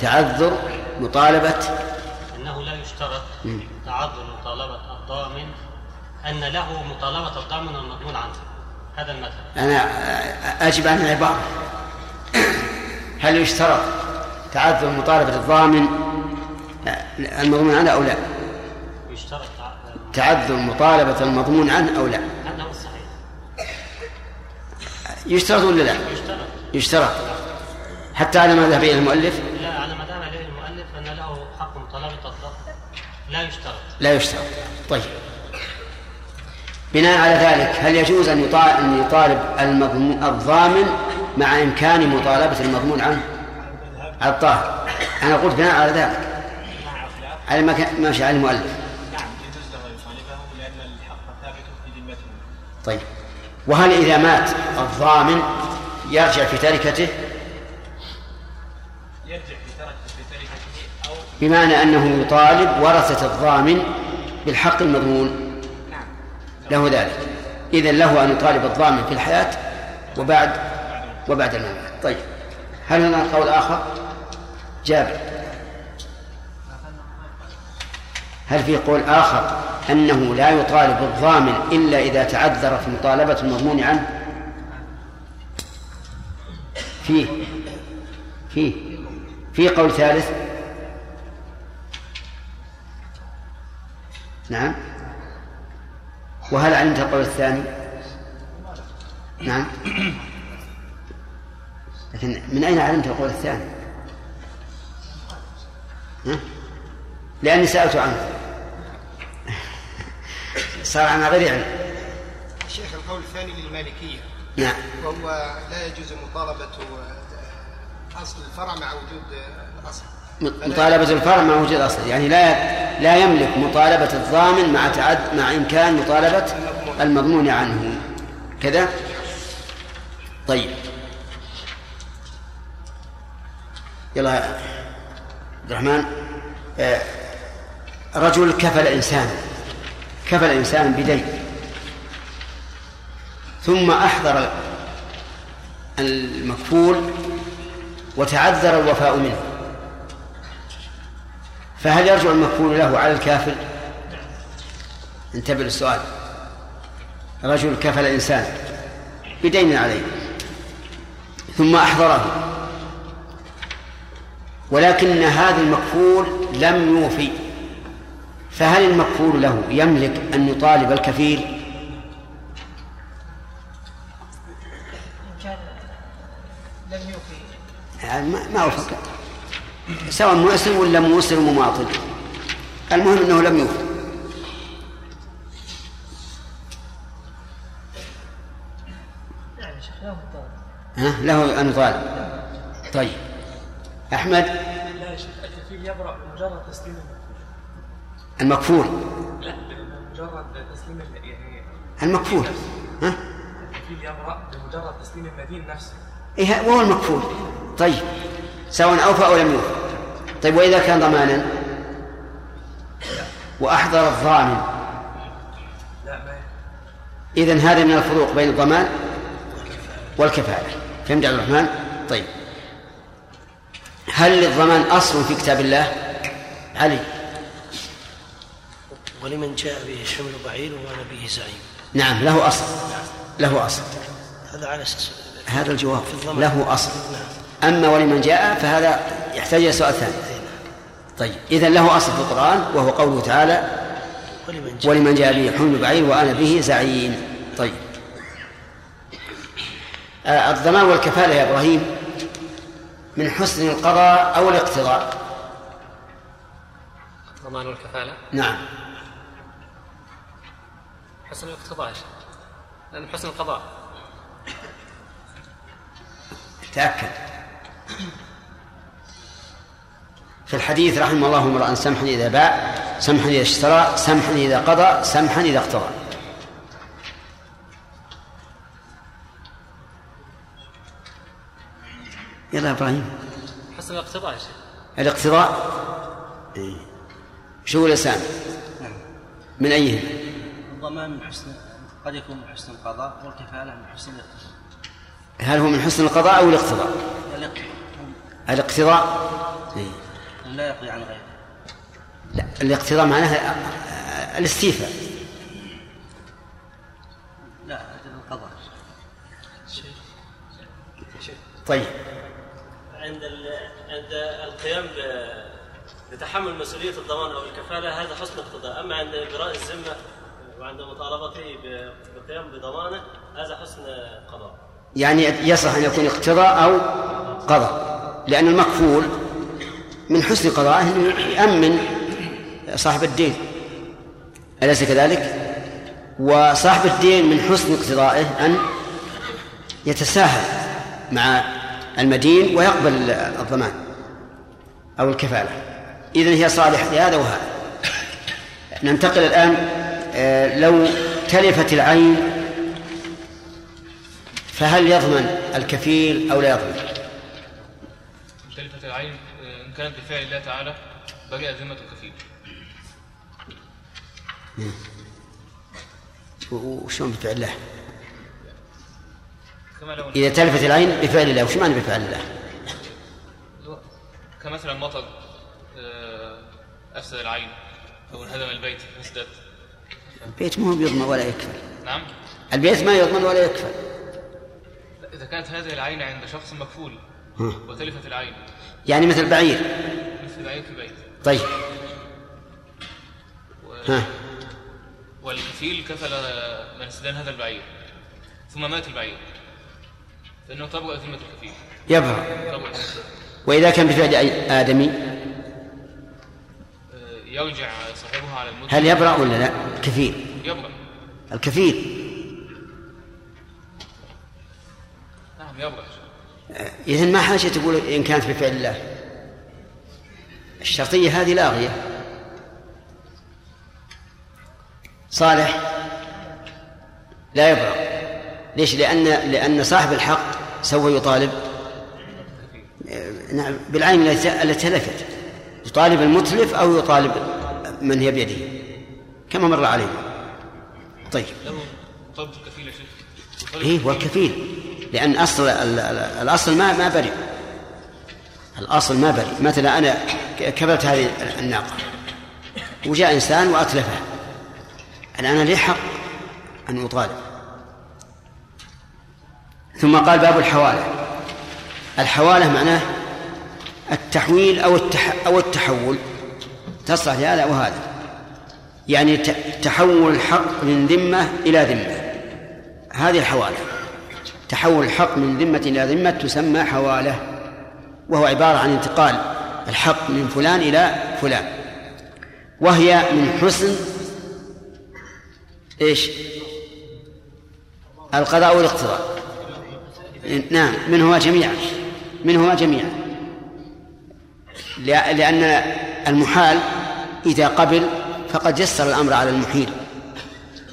تعذر مطالبة؟ أنه لا يشترط. تعذر مطالبة الضامن أن له مطالبة الضامن والمضمون عنه هذا المذهب. أنا أجب عن العبارة. هل يشترط تعذر مطالبة الضامن المضمون عنه أو لا؟ يشترط تع- تعذر مطالبة المضمون عنه أو لا؟ هذا هو الصحيح. يشترط ولا لا؟ يشترط. يشترط. حتى على ما ذهب إليه المؤلف؟ لا على ما ذهب اليه المؤلف أن له حق مطالبة الضامن لا يشترط. لا يشترط. طيب. بناء على ذلك هل يجوز أن يطالب, المضمون الضامن مع إمكان مطالبة المضمون عنه؟ على الطاهر. أنا قلت بناء على ذلك. على ما على المؤلف. نعم طيب. وهل إذا مات الضامن يرجع في تركته؟ يرجع في ترك في تركته أو بمعنى أنه يطالب ورثة الضامن بالحق المضمون. له ذلك. إذا له أن يطالب الضامن في الحياة وبعد وبعد الممات طيب. هل هناك قول آخر؟ جابر. هل في قول آخر أنه لا يطالب الضامن إلا إذا تعذرت مطالبة المضمون عنه؟ فيه. فيه. في قول ثالث. نعم. وهل علمت القول الثاني؟ نعم. لكن من أين علمت القول الثاني؟ ها؟ لأني سألت عنه. صار عن غير علم. شيخ القول الثاني للمالكية. نعم. وهو لا يجوز مطالبة أصل الفرع مع وجود الأصل. مطالبة الفرع مع وجود الأصل. يعني لا لا يملك مطالبة الضامن مع تعد مع إمكان مطالبة المضمون عنه. كذا؟ طيب. يلا يا عبد الرحمن. آه، رجل كفل إنسان كفل إنسان بدين. ثم أحضر المكفول وتعذر الوفاء منه. فهل يرجع المكفول له على الكافل انتبه للسؤال. رجل كفل إنسان بدين عليه ثم أحضره. ولكن هذا المكفول لم يوفي. فهل المكفول له يملك أن يطالب الكفيل؟ لم يوفي. يعني ما ما وفق سواء مسلم ولا مسلم مماطل المهم إنه لم يوفي ها؟ له أن طيب. أحمد؟ لا يا شيخ الكفيل يبرأ بمجرد تسليم المكفول. لا بمجرد تسليم يعني المكفول. ها؟ الكفيل يبرأ بمجرد تسليم المدين نفسه. إيه وهو المكفول. طيب. سواء أوفى أو لم يوفي طيب وإذا كان ضمانا؟ وأحضر الضامن. اذا هذا من الفروق بين الضمان والكفاله فهمت عبد الرحمن؟ طيب. هل للضمان أصل في كتاب الله؟ علي. ولمن جاء به حمل بعير وأنا به زعيم. نعم له أصل. له أصل. هذا على أساس هذا الجواب. له أصل. نعم. أما ولمن جاء فهذا يحتاج إلى سؤال ثاني. طيب اذا له أصل في القرآن وهو قوله تعالى ولمن جاء به حمل بعير وأنا به زعيم. طيب. آه، الضمان والكفالة يا إبراهيم من حسن القضاء أو الاقتضاء. الضمان والكفالة؟ نعم. حسن الاقتضاء. لأن حسن القضاء. تأكد. في الحديث رحم الله امرأ سمحا إذا باع سمحا إذا اشترى سمحا إذا قضى سمحا إذا اقتضى. يلا يا إبراهيم. حسن الاقتضاء يا شيخ. الاقتضاء؟ إيه. شو لسان من أيهم؟ الضمان من حسن قد يكون من حسن القضاء والكفالة من حسن الاقتضاء. هل هو من حسن القضاء أو الاقتضاء؟ الاقتضاء. إيه. لا يقضي عن غيره. لا الاقتضاء معناها الاستيفاء. لا القضاء. طيب. عند ال- عند القيام ب- بتحمل مسؤولية الضمان أو الكفالة هذا حسن اقتضاء، أما عند إبراء الذمة وعند مطالبته ب- بالقيام بضمانه هذا حسن قضاء. يعني يصح أن يكون اقتضاء أو قضاء. لأن المكفول من حسن قضائه يأمن صاحب الدين. أليس كذلك؟ وصاحب الدين من حسن اقتضائه أن يتساهل مع المدين ويقبل الضمان أو الكفالة. إذن هي صالحة لهذا وهذا. ننتقل الآن آه، لو تلفت العين فهل يضمن الكفيل أو لا يضمن؟ تلفت العين إن كانت بفعل الله تعالى بقي ذمة الكفيل. وشلون بفعل الله كما لو إذا تلفت العين بفعل الله وش معنى بفعل الله؟ كمثلا مطر آه، أفسد العين أو انهدم البيت فسدت. البيت ما هو بيضمن ولا يكفل نعم؟ البيت ما يضمن ولا يكفل إذا كانت هذه العين عند شخص مكفول. وتلفت العين. يعني مثل بعير. مثل العين في البيت طيب. و- ها. والكفيل كفل من استدان هذا البعير ثم مات البعير. فإنه تبرأ ذمة الكفيل. تبرأ وإذا كان بفعل آدمي؟ آه، يرجع صاحبها على المدة. هل يبرأ ولا لا؟ كفيل يبرأ. الكفيل نعم يبرأ إذن ما حاجة تقول إن كانت بفعل الله؟ الشرطية هذه لاغية صالح لا يبرأ. ليش؟ لأن لأن صاحب الحق سوف يطالب. نعم بالعين التي تلفت يطالب المتلف أو يطالب من هي بيده. كما مر علينا. طيب. له طلب الكفيل يا شيخ. إيه هو الكفيل لأن اصل ال- ال- الأصل ما ما برئ الأصل ما برئ مثلا أنا ك- كبرت هذه الناقة. وجاء إنسان وأتلفها. الآن أنا لي حق أن أطالب. ثم قال باب الحوالة. الحوالة معناه التحويل أو التح أو التحول. تصلح لهذا وهذا يعني تحول الحق من ذمة إلى ذمة. هذه الحوالة. تحول الحق من ذمة إلى ذمة تسمى حوالة وهو عبارة عن انتقال الحق من فلان إلى فلان. وهي من حسن إيش؟ القضاء والاقتضاء. نعم منهما جميعا منهما جميعا. لأ- لأن المحال إذا قبل فقد يسر الأمر على المحيل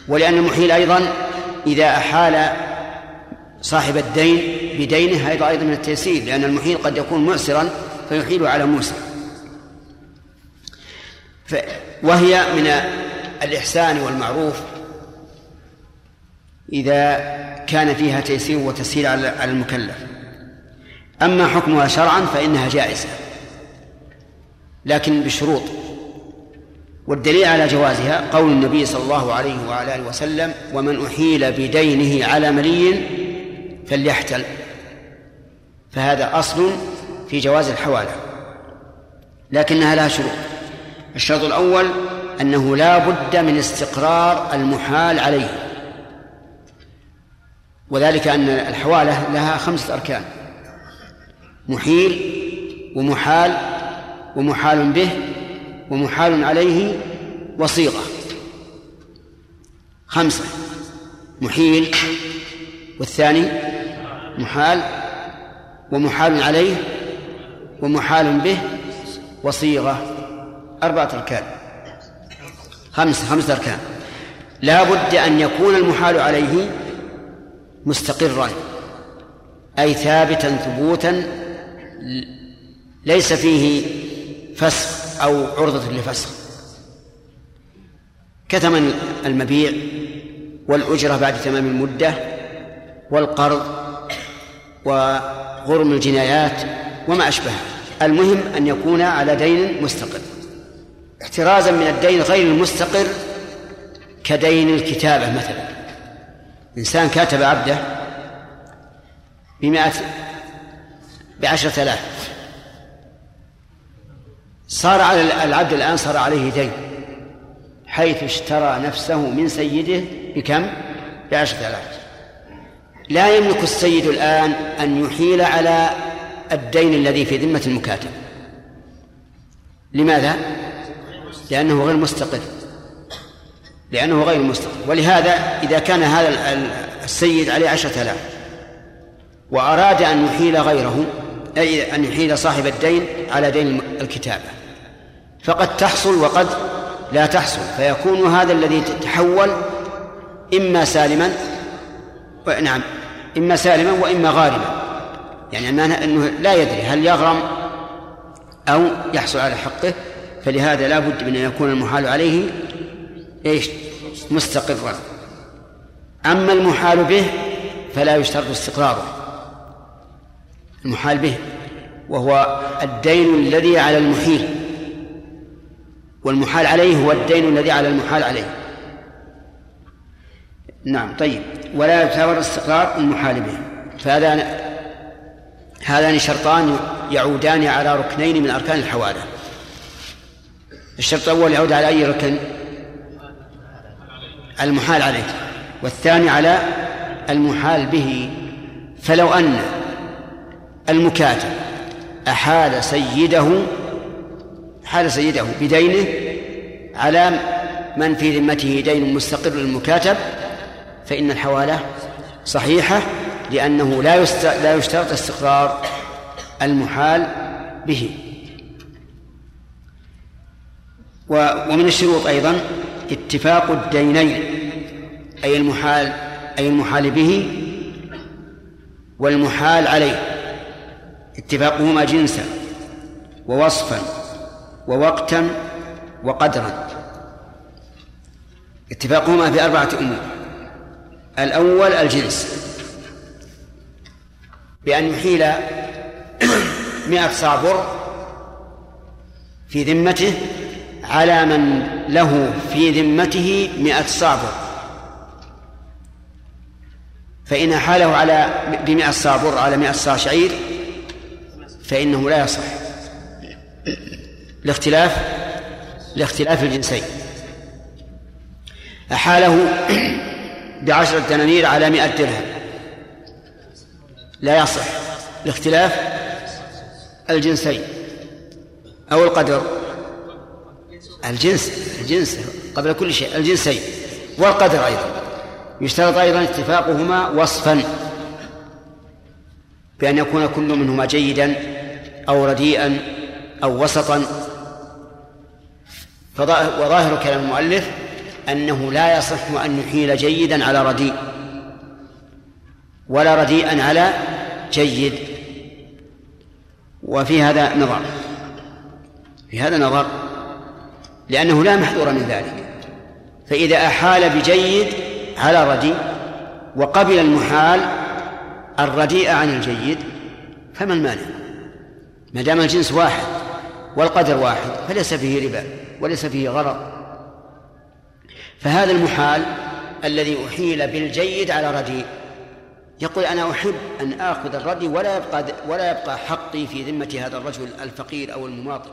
ولأن المحيل أيضا إذا أحال صاحب الدين بدينه هذا أيضا من التيسير لأن المحيل قد يكون معسرا فيحيل على موسر ف وهي من الإحسان والمعروف إذا كان فيها تيسير وتسهيل على المكلف. أما حكمها شرعا فإنها جائزة لكن بشروط. والدليل على جوازها قول النبي صلى الله عليه وعلى آله وسلم ومن أحيل بدينه على ملي فليحتل. فهذا أصل في جواز الحواله لكنها لها شروط. الشرط الأول أنه لا بد من استقرار المحال عليه. وذلك أن الحواله لها خمسة أركان. محيل ومحال ومحال به ومحال عليه وصيغة. خمسة محيل والثاني محال ومحال عليه ومحال به وصيغة أربعة أركان. خمسة خمسة أركان. لا بد أن يكون المحال عليه مستقرا أي ثابتا ثبوتا ليس فيه فسخ أو عرضة لفسخ. كثمن المبيع والأجرة بعد تمام المدة والقرض وغرم الجنايات وما أشبهه المهم أن يكون على دين مستقر. احترازا من الدين غير المستقر كدين الكتابة مثلا. إنسان كاتب عبده بمائة بعشرة آلاف. صار على العبد الآن صار عليه دين حيث اشترى نفسه من سيده بكم؟ بعشرة آلاف. لا يملك السيد الآن أن يحيل على الدين الذي في ذمة المكاتب. لماذا؟ لأنه غير مستقر لأنه غير مستقر ولهذا إذا كان هذا السيد عليه عشرة آلاف وأراد أن يحيل غيره أي أن يحيل صاحب الدين على دين الكتابة فقد تحصل وقد لا تحصل. فيكون هذا الذي تحول إما سالما نعم إما سالما وإما غارما. يعني أنه لا يدري هل يغرم أو يحصل على حقه فلهذا لا بد من أن يكون المحال عليه إيش؟ مستقرا. أما المحال به فلا يشترط استقراره. المحال به وهو الدين الذي على المحيل والمحال عليه هو الدين الذي على المحال عليه. نعم طيب. ولا يعتبر استقرار المحال به فهذان هذان شرطان يعودان على ركنين من أركان الحوالة الشرط الأول يعود على أي ركن؟ المحال عليه. والثاني على المحال به. فلو أن المكاتب أحال سيده حال سيده بدينه على من في ذمته دين مستقر للمكاتب فإن الحوالة صحيحة لأنه لا لا يشترط استقرار المحال به. ومن الشروط أيضا اتفاق الدينين أي المحال أي المحال به والمحال عليه. اتفاقهما جنسا ووصفا ووقتا وقدرا. اتفاقهما في أربعة أمور. الأول الجنس. بأن يحيل مئة صابر في ذمته على من له في ذمته مئة صابر. فإن حاله على بمئة صابر على مئة صاع شعير فإنه لا يصح. لاختلاف لاختلاف الجنسين. أحاله بعشرة دنانير على مئة درهم. لا يصح. لاختلاف الجنسين أو القدر. الجنس الجنس قبل كل شيء الجنسين والقدر أيضا. يشترط أيضا اتفاقهما وصفا بأن يكون كل منهما جيدا أو رديئا أو وسطا. وظاهر كلام المؤلف أنه لا يصح أن يحيل جيدا على رديء ولا رديئا على جيد. وفي هذا نظر في هذا نظر لأنه لا محذور من ذلك. فإذا أحال بجيد على رديء وقبل المحال الرديء عن الجيد فما المانع؟ ما دام الجنس واحد والقدر واحد فليس فيه ربا وليس فيه غرض فهذا المحال الذي أحيل بالجيد على رديء يقول أنا أحب أن آخذ الردي ولا يبقى ولا يبقى حقي في ذمة هذا الرجل الفقير أو المماطل.